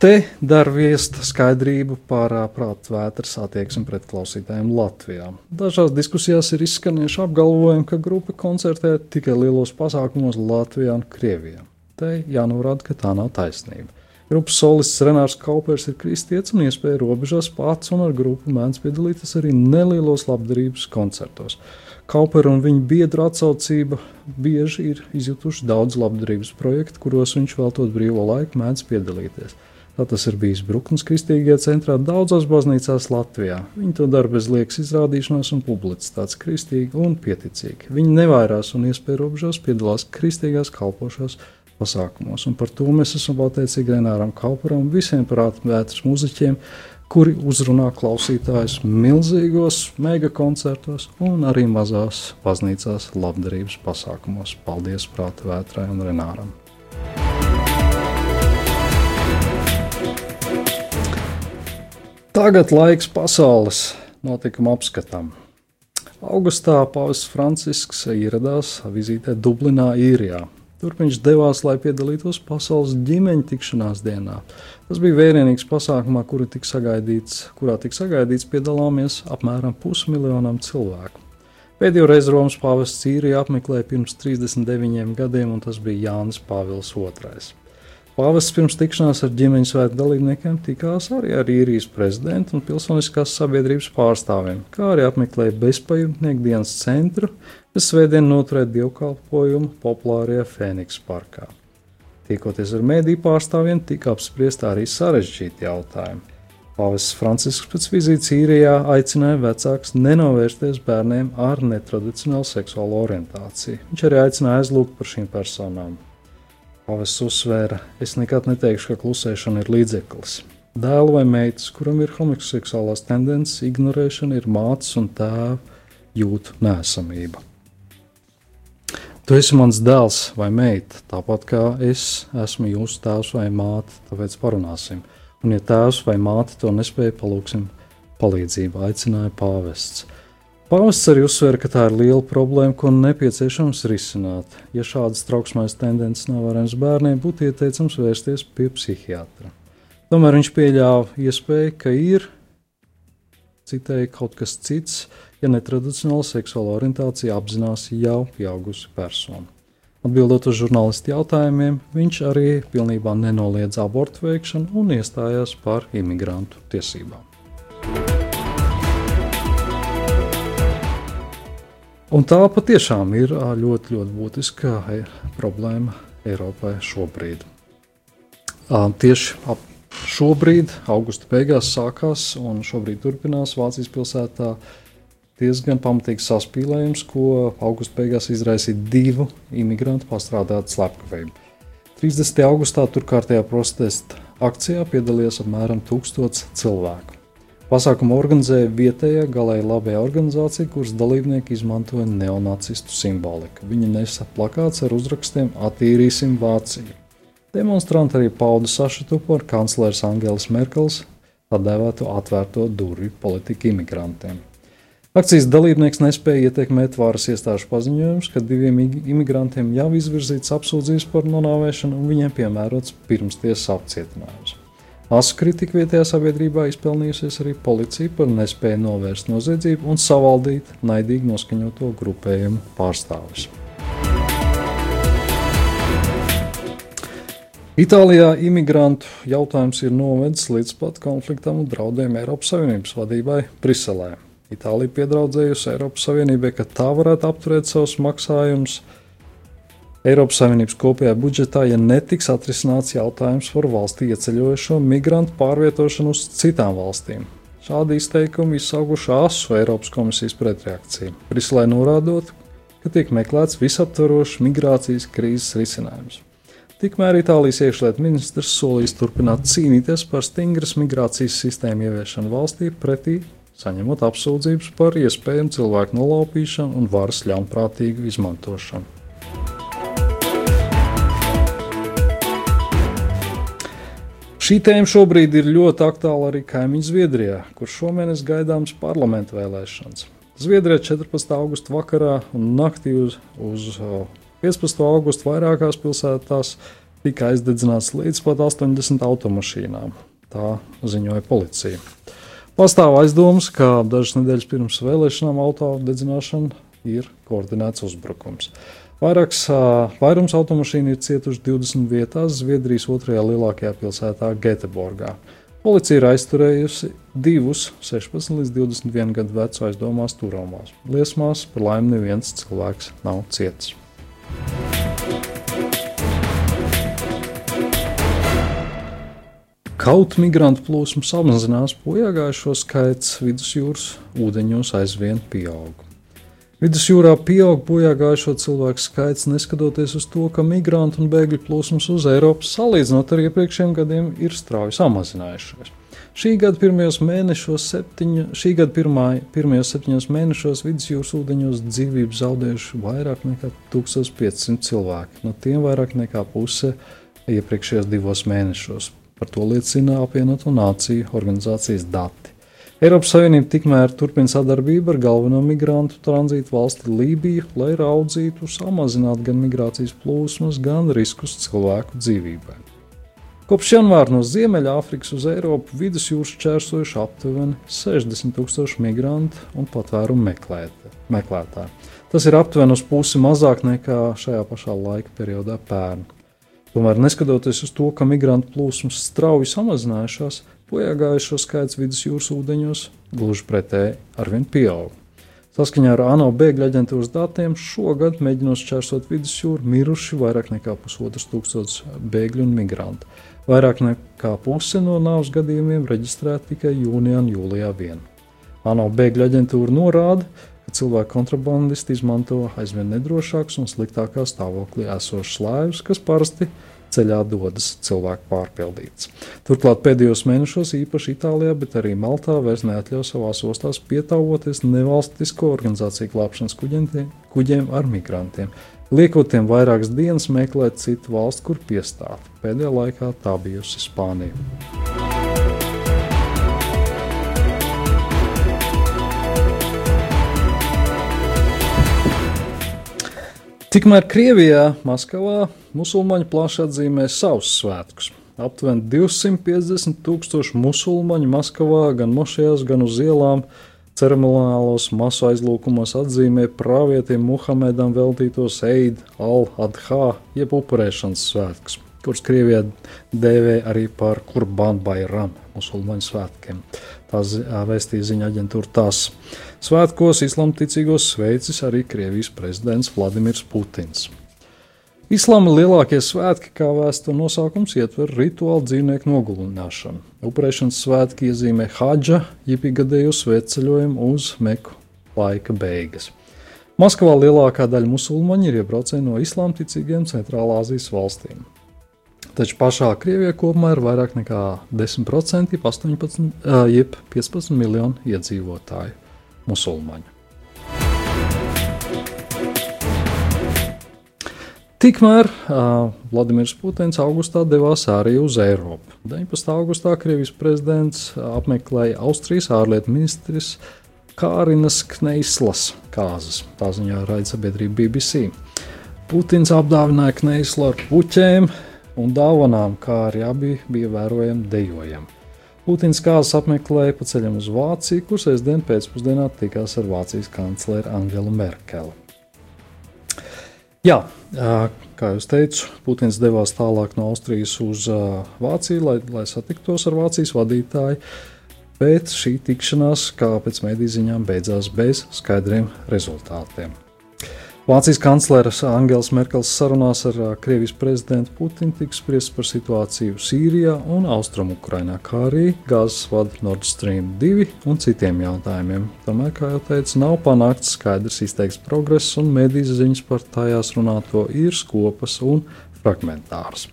Te dara viest skaidrību par prātvētras attieksmi pret klausītājiem Latvijā. Dažās diskusijās ir izskanējuši apgalvojumi, ka grupa koncertē tikai lielos pasākumos Latvijā un Krievijā. Te jānorāda, ka tā nav taisnība. Grupas solists Renārs Kaupers ir kristietis un iespēja robežās pats un ar grupu mēdz piedalīties arī nelielos labdarības koncertos. Kaupera un viņa biedru atsaucība bieži ir izjutuši daudz labdarības projektu, kuros viņš veltot brīvo laiku mēdz piedalīties. Tā tas ir bijis Brooklyn Kristīgajā centrā daudzās baznīcās Latvijā. Viņi to dara bez liekas izrādīšanās un publicitātes, kristīgi un pieticīgi. Viņi nevairās un iespēja robežās piedalās kristīgās kalpošās pasākumos. Un par to mēs esam pateicīgi Renāram Kauparam un visiem prātvētras muzeķiem, kuri uzrunā klausītājus milzīgos mega koncertos un arī mazās baznīcās labdarības pasākumos. Paldies prātvētrai un Renāram! Tagad laiks pasaules notikuma apskatam. Augustā Pāvests Francisks ieradās vizītē Dublinā, Īrijā. Tur viņš devās, lai piedalītos pasaules ģimeņa tikšanās dienā. Tas bija vērienīgs pasākumā, tika sagaidīts, kurā tika sagaidīts piedalāmies apmēram pusmiljonam cilvēku. Pēdējo reizi Romas pāvests Īriju apmeklēja pirms 39 gadiem, un tas bija Jānis Pāvils II. Pāvests pirms tikšanās ar ģimenes svētku dalībniekiem tikās arī ar īrijas prezidentu un pilsoniskās sabiedrības pārstāvjiem, kā arī apmeklēja bezpajumtnieku dienas centru, kas svētdien noturēja dievkalpojumu populārajā Fēniks parkā. Tiekoties ar mēdīju pārstāvjiem, tika apspriest arī sarežģīti jautājumi. Pāvests Francisks pēc vizītes īrijā aicināja vecākus nenovērsties bērniem ar netradicionālu seksuālo orientāciju. Viņš arī aicināja aizlūgt par šīm personām. Pāvests uzsvēra, es nekad neteikšu, ka klusēšana ir līdzeklis. Dēlu vai meitas, kuram ir homoseksuālās tendences, ignorēšana ir mātes un tēva jūtu nēsamība. Tu esi mans dēls vai meita, tāpat kā es esmu jūsu tēvs vai māte, tāpēc parunāsim. Un, ja tēvs vai māte to nespēja, palūksim palīdzību, aicināja pāvests. Pāvests arī uzsver, ka tā ir liela problēma, ko nepieciešams risināt. Ja šādas trauksmēs tendences nav vērojams bērniem, būtu ieteicams vērsties pie psihiatra. Tomēr viņš pieļāva iespēju, ka ir citēji kaut kas cits, ja netradicionāla seksuāla orientācija apzinās jau pieaugusi persona. Atbildot uz žurnālistu jautājumiem, viņš arī pilnībā nenoliedz abortu veikšanu un iestājās par imigrantu tiesībām. Un tā patiešām ir ļoti, ļoti būtiska problēma Eiropai šobrīd. Tieši ap šobrīd, augusta beigās, sākās un šobrīd turpinās Vācijas pilsētā diezgan pamatīgs saspīlējums, ko augusta beigās izraisīja divu imigrantu pastrādātu slepkavību. 30. augustā turkārtējā protesta akcijā piedalījās apmēram 1000 cilvēku. Pasākumu organizēja vietējā galēji labajā organizācija, kuras dalībnieki izmantoja neonacistu simboliku. Viņi nesa plakāts ar uzrakstiem Attīrīsim Vāciju. Demonstranti arī pauda sašutumu ar kanclers Angelas Merkels tā dēvēto atvērto durvju politiku imigrantiem. Akcijas dalībnieks nespēja ietekmēt varas iestāžu paziņojumus, ka diviem imigrantiem jau izvirzīts apsūdzības par nonāvēšanu un viņiem piemērots pirmstiesas apcietinājums. Asu kritiku vietējā sabiedrībā izpelnījusies arī policija par nespēju novērst noziedzību un savaldīt naidīgi noskaņoto grupējumu pārstāvis. Itālijā imigrantu jautājums ir novedis līdz pat konfliktam un draudiem Eiropas Savienības vadībai Briselē. Itālija piedraudzējusi Eiropas Savienībai, ka tā varētu apturēt savus maksājumus Eiropas Savienības kopējā budžetā, ja netiks atrisināts jautājums par valstī ieceļojušo migrantu pārvietošanu uz citām valstīm. Šādi izteikumi izsauguši asu Eiropas komisijas pretreakciju, Briselē norādot, ka tiek meklēts visaptvarošs migrācijas krīzes risinājums. Tikmēr Itālijas iekšlietu ministrs solīs turpināt cīnīties par stingras migrācijas sistēmu ieviešanu valstī pretī saņemot apsūdzības par iespējamu cilvēku nolaupīšanu un varas ļaunprātīgu izmantošanu. Šī tēma šobrīd ir ļoti aktuāla arī kaimiņu Zviedrijā, kur šomēnes gaidāmas parlamentu vēlēšanas. Zviedrijā 14. augusta vakarā un naktī uz, uz 15. augusta vairākās pilsētās tika aizdedzināts līdz pat 80 automašīnām. Tā ziņoja policija. Pastāv aizdomas, ka dažas nedēļas pirms vēlēšanām auto dedzināšana ir koordinēts uzbrukums. Vairāks, vairums automašīnu ir cietuši 20 vietās Zviedrijas otrajā lielākajā pilsētā Göteborgā. Policija ir aizturējusi divus 16 līdz 21 gadu vecu aizdomās turamās. Liesmās par laimi neviens cilvēks nav cietis. Kaut migrantu plūsma samazinās, bojāgājušo skaits vidusjūras ūdeņos aizvien pieaug. Vidusjūrā pieaug bojāgājušo cilvēku skaits, neskatoties uz to, ka migrantu un bēgļu plūsmas uz Eiropas salīdzinot ar iepriekšējiem gadiem ir strauji samazinājušies. Šī gada pirmajos mēnešos, septiņu, šī gada pirmā, pirmajos septiņos mēnešos vidusjūras ūdeņos dzīvību zaudējuši vairāk nekā 1500 cilvēki, no tiem vairāk nekā puse iepriekšējos divos mēnešos. Par to liecina apvienoto nāciju organizācijas dati. Eiropas Savienība tikmēr turpina sadarbību ar galveno migrantu tranzītu valsti Lībiju, lai raudzītu, samazinātu gan migrācijas plūsmas, gan riskus cilvēku dzīvībai. Kopš janvāra no Ziemeļāfrikas uz Eiropu vidusjūras čērsojuši aptuveni 60 tūkstoši migrantu un patvērumu meklētāju. Tas ir aptuveni uz pusi mazāk nekā šajā pašā laika periodā pērn. Tomēr, neskatoties uz to, ka migrantu plūsmas strauji samazinājušās, bojāgājušo skaits vidusjūras ūdeņos gluži pretēji arvien pieaug. Saskaņā ar ANO bēgļu aģentūras datiem šogad, mēģinot šķērsot vidusjūru, miruši vairāk nekā pusotrs tūkstotis bēgļu un migrantu. Vairāk nekā puse no nāves gadījumiem reģistrēta tikai jūnijā un jūlijā vien. ANO bēgļu aģentūra norāda, ka cilvēku kontrabandisti izmanto aizvien nedrošākus un sliktākā stāvoklī esošus laivus, kas parasti ceļā dodas cilvēku pārpildīts. Turklāt pēdējos mēnešos, īpaši Itālijā, bet arī Maltā, vairs neatļauj savās ostās pietāvoties nevalstisko organizāciju glābšanas kuģiem, ar migrantiem, liekot tiem vairākas dienas meklēt citu valstu, kur piestāt. Pēdējā laikā tā bijusi Spānija. Tikmēr Krievijā, Maskavā, musulmaņi plaši atzīmē savus svētkus. Aptuveni 250 tūkstoši musulmaņu Maskavā, gan mošajās, gan uz ielām, ceremoniālos masu aizlūkumos atzīmē pravietim Muhamedam veltītos Eid al-Adhā, jeb upurēšanas svētkus, kurus Krievijā dēvē arī par Kurban Bairam, musulmaņu svētkiem. Tā vēstīja ziņa aģentūra TAS. Svētkos islamticīgos sveicis arī Krievijas prezidents Vladimirs Putins. Islāma lielākie svētki, kā vēsture nosaukums, ietver rituālu dzīvnieku nogulināšanu. Upurēšanas svētki iezīmē haģa, jeb gadēju svētceļojumu uz Meku laika beigas. Maskavā lielākā daļa musulmaņu ir iebraucēji no islāmticīgiem Centrālā Azijas valstīm. Taču pašā Krievijā kopumā ir vairāk nekā 10%, jeb 18, jeb 15 miljonu iedzīvotāju musulmaņu. Tikmēr uh, Vladimirs Putins augustā devās arī uz Eiropu. 19. augustā Krievijas prezidents apmeklēja Austrijas ārlietu ministrs Kārinas Kneislas kāzas. Tā ziņā raida sabiedrība BBC. Putins apdāvināja Kneislu ar puķēm un dāvanām, kā arī abi bija vērojami dejojami. Putins kāzas apmeklēja pa ceļam uz Vāciju, kur sestdien pēcpusdienā tikās ar Vācijas kancleru Angelu Merkeli. Jā, kā jau teicu, Putins devās tālāk no Austrijas uz Vāciju, lai, lai satiktos ar Vācijas vadītāju. Bet šī tikšanās, kā pēc mediju ziņām, beidzās bez skaidriem rezultātiem. Vācijas kancleris Angels Merkels sarunās ar Krievijas prezidentu Putinu tiks spriest par situāciju Sīrijā un Austrumukrainā, kā arī gāzes vadu Nord Stream 2 un citiem jautājumiem. Tomēr, kā jau teicu, nav panākts skaidrs izteikts progress, un medijas ziņas par tajās runāto ir skopas un fragmentāras.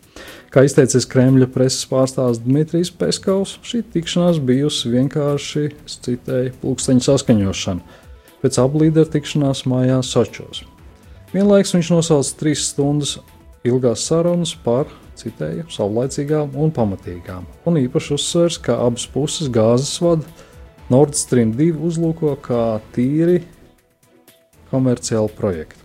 Kā izteicis Kremļa preses pārstāvis Dmitrijs Peskovs, šī tikšanās bijusi vienkārši, es citēju, pulksteņa saskaņošana pēc abu līderu tikšanās mājās Sočos. Vienlaikus viņš nosauca trīs stundas ilgās sarunas par, citēju, savlaicīgām un pamatīgām, un īpaši uzsvers, ka abas puses gāzes vada Nord Stream 2 uzlūko kā tīri komerciālu projektu.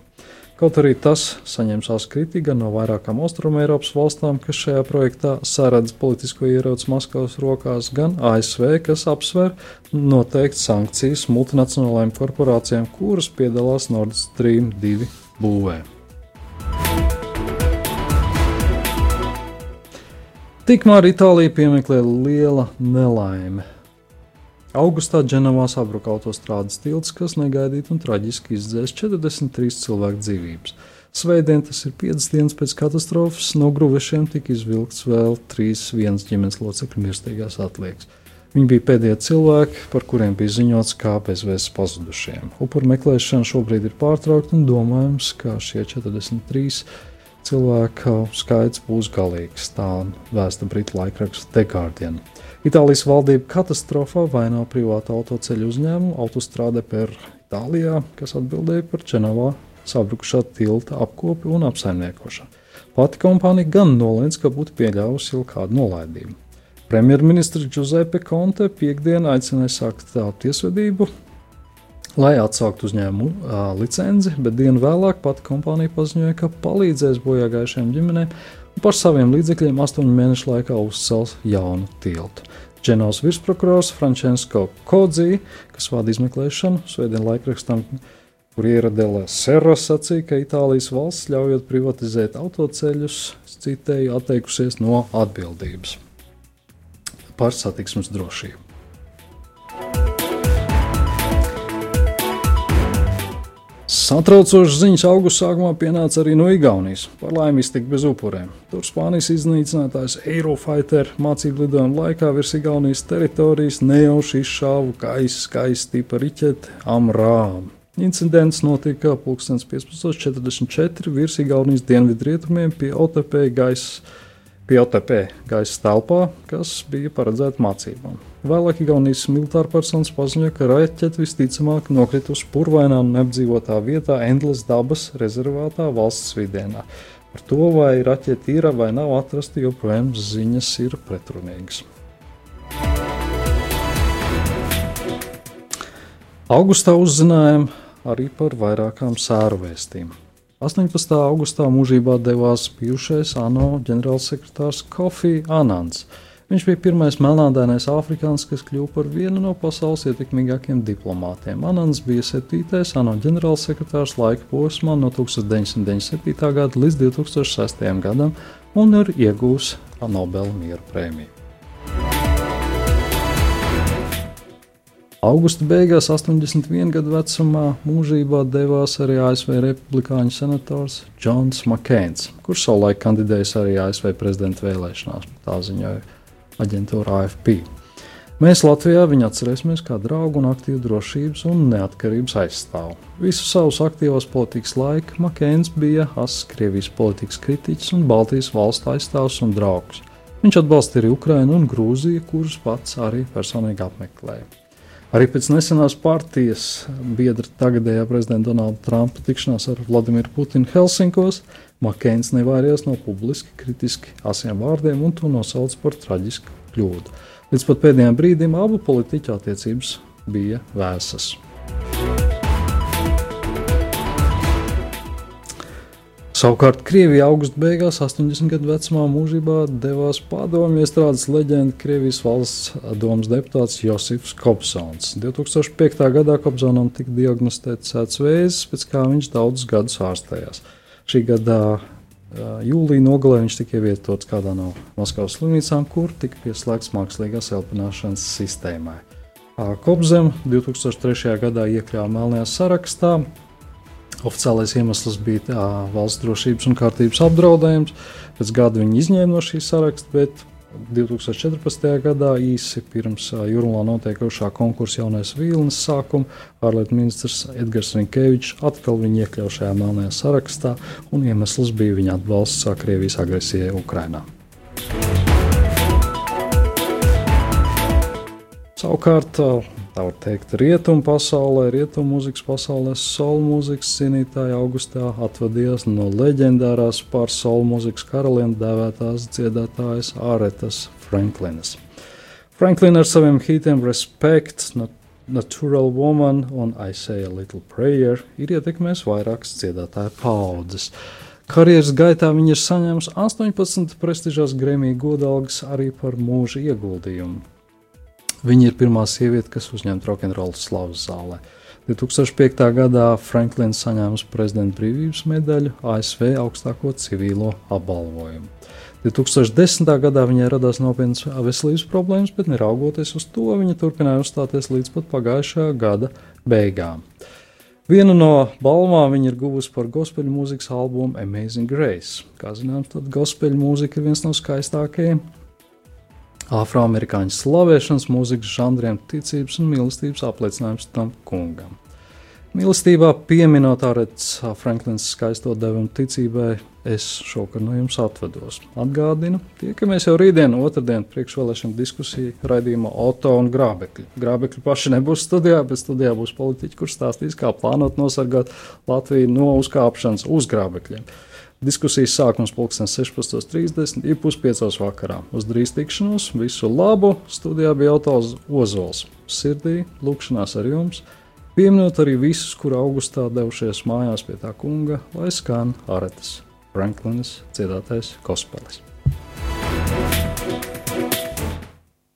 Kaut arī tas saņem savus kritiku no vairākām Austrumēropas valstīm, kas šajā projektā saredz politisko ieroci Maskavas rokās, gan ASV, kas apsver noteikti sankcijas multinacionālajām korporācijām, kuras piedalās Nord Stream 2 būvē. Tikmēr Itālija piemeklē liela nelaime. Augustā Dženovā sabruka autostrādes tilts, kas negaidīti un traģiski izdzēs 43 cilvēku dzīvības. Svētdien, tas ir 5 dienas pēc katastrofas, no gruvešiem tika izvilkts vēl 3 vienas ģimenes locekļu mirstīgās atliekas. Viņi bija pēdējie cilvēki, par kuriem bija ziņots kā bezvēsts pazudušiem. Upuru meklēšana šobrīd ir pārtraukta un domājams, ka šie 43 cilvēku skaits būs galīgs. Tā vēsta Britu laikraksts The Guardian. Itālijas valdība katastrofā vaino privātu autoceļu uzņēmumu autostrāde per Itālijā, kas atbildēja par Čenovā sabrukušā tilta apkopi un apsaimniekošanu. Pati kompānija gan nolēma, ka būtu pieļāvusi jau kādu nolaidību. Premjerministrs Giuseppe Conte piekdien aicināja sākt tiesvedību, lai atsauktu uzņēmumu uh, licenci, bet dienu vēlāk pati kompānija paziņoja, ka palīdzēs bojāgājušajām ģimenēm un par saviem līdzekļiem astoņu mēnešu laikā uzcels jaunu tiltu. Dženovas virsprokurors Frančisko Kodzi, kas vada izmeklēšanu, svētdien laikrakstam, kur ieradēlē Serra sacīja, ka Itālijas valsts ļaujot privatizēt autoceļus, citēji atteikusies no atbildības par satiksmes drošību. Satraucošas ziņas augusta sākumā pienāca arī no Igaunijas. Par laimi iztika bez upuriem. Tur Spānijas iznīcinātājs Eirofighter mācību lidojuma laikā virs Igaunijas teritorijas nejauši izšāva gaisa skaisti tipa riķeti Amrām. Incidents notika 15.44 virs Igaunijas dienvidrietumiem pie OTP gaisa pie OTP gaisa telpā, kas bija paredzēta mācībām. Vēlāk Igaunijas militāra personas paziņoja, ka raķete visticamāk nokritusi purvainā un neapdzīvotā vietā Endlas dabas rezervātā valsts vidienā. Par to, vai raķete ir vai nav atrasta, joprojām ziņas ir pretrunīgas. Augustā uzzinājām arī par vairākām sēru vēstījumiem. 18. augustā mūžībā devās bijušais ANO ģenerālsekretārs Kofi Anans. Viņš bija pirmais melnādainais afrikānis, kas kļuva par vienu no pasaules ietekmīgākajiem diplomātiem. Anans bija 7. ANO ģenerālsekretārs laika posmā no 1997. gada līdz 2006. gadam un ir iegūs Nobela miera prēmiju. Augusta beigās, 81 gadu vecumā, mūžībā devās arī ASV republikāņu senators Džons Makēns, kurš savulaik kandidējis arī ASV prezidenta vēlēšanās. Tā ziņoja aģentūra AFP. Mēs Latvijā viņu atcerēsimies kā draugu un aktīvu drošības un neatkarības aizstāvu. Visu savus aktīvos politikas laiku Makēns bija asins Krievijas politikas kritiķis un Baltijas valstu aizstāvs un draugs. Viņš atbalstīja arī Ukrainu un Grūziju, kurus pats arī personīgi apmeklēja. Arī pēc nesenās partijas biedra tagadējā prezidenta Donalda Trumpa tikšanās ar Vladimiru Putinu Helsinkos, Makēns nevairījās no publiski kritiski asiem vārdiem un to nosauca par traģisku kļūdu. Līdz pat pēdējiem brīdim abu politiķu attiecības bija vēsas. Savukārt Krievija augusta beigās, 80 gadu vecumā, mūžībā devās padomju iestrādes leģenda Krievijas valsts domas deputāts Josifs Kopsons. 2005. gadā Kopsonam tika diagnosticēts sēdz vēzis, pēc kā viņš daudzus gadus ārstējās. Šī gada jūlijā nogalē viņš tika ievietots kādā no Maskavas slimnīcām, kur tika pieslēgts mākslīgās elpināšanas sistēmai. Kopzem 2003. gadā iekļāva melnajā sarakstā, Oficiālais iemesls bija tā, valsts drošības un kārtības apdraudējums. Pēc gada viņi izņēma no šīs saraksta, bet 2014. gadā, īsi pirms jūrmā notiekošā konkursa jaunais Vīlnes sākuma, ārlietu ministrs Edgars Rinkevičs atkal viņu iekļauja šajā melnajā sarakstā, un iemesls bija viņa atbalsts Krievijas agresijai Ukrainā. Savukārt, tā var teikt, rietumu pasaulē, rietumu mūzikas pasaulē, solu mūzikas cienītāji augustā atvadījās no leģendārās par solu mūzikas karalieni dēvētās dziedātājas Aretas Franklinas. Franklina ar saviem hitiem Respect, Natural Woman un I Say a Little Prayer ir ietekmējis vairākas dziedātāju paudzes. Karjeras gaitā viņa ir saņēmusi 18 prestižās Grammy godalgas arī par mūža ieguldījumu. Viņa ir pirmā sieviete, kas uzņemta rokenrola slavas zālē. 2005. gadā Franklins saņēma prezidenta brīvības medaļu ASV augstāko civilo apbalvojumu. 2010. gadā viņai radās nopietnas veselības problēmas, bet neraugoties uz to, viņa turpināja uzstāties līdz pat pagājušā gada beigām. Vienu no balvām viņa ir guvusi par gospel mūzikas albumu Amazing Grace. Kā zināms, tad gospel mūzika ir viens no skaistākajiem afroamerikāņu slavēšanas mūzikas žanriem, ticības un mīlestības apliecinājums tam kungam. Mīlestībā pieminot Arētas Franklins skaisto devumu ticībai, es šovakar no jums atvedos. Atgādinu, tiekamies jau rītdien, otrdien, priekšvēlēšana diskusija raidījumā Oto un Grābekļi. Grābekļi paši nebūs studijā, bet studijā būs politiķi, kurš stāstīs, kā plānot nosargāt Latviju no uzkāpšanas uz Grābekļiem. Diskusijas sākums pulksten 16.30 ir puspiecos vakarā. Uz drīz tikšanos, visu labu! Studijā bija autors Ozols. Sirdī, lūkšanās ar jums! Pieminot arī visus, kur augustā devušies mājās pie tā kunga, lai skan Aretas Franklinas dziedātais kospelis.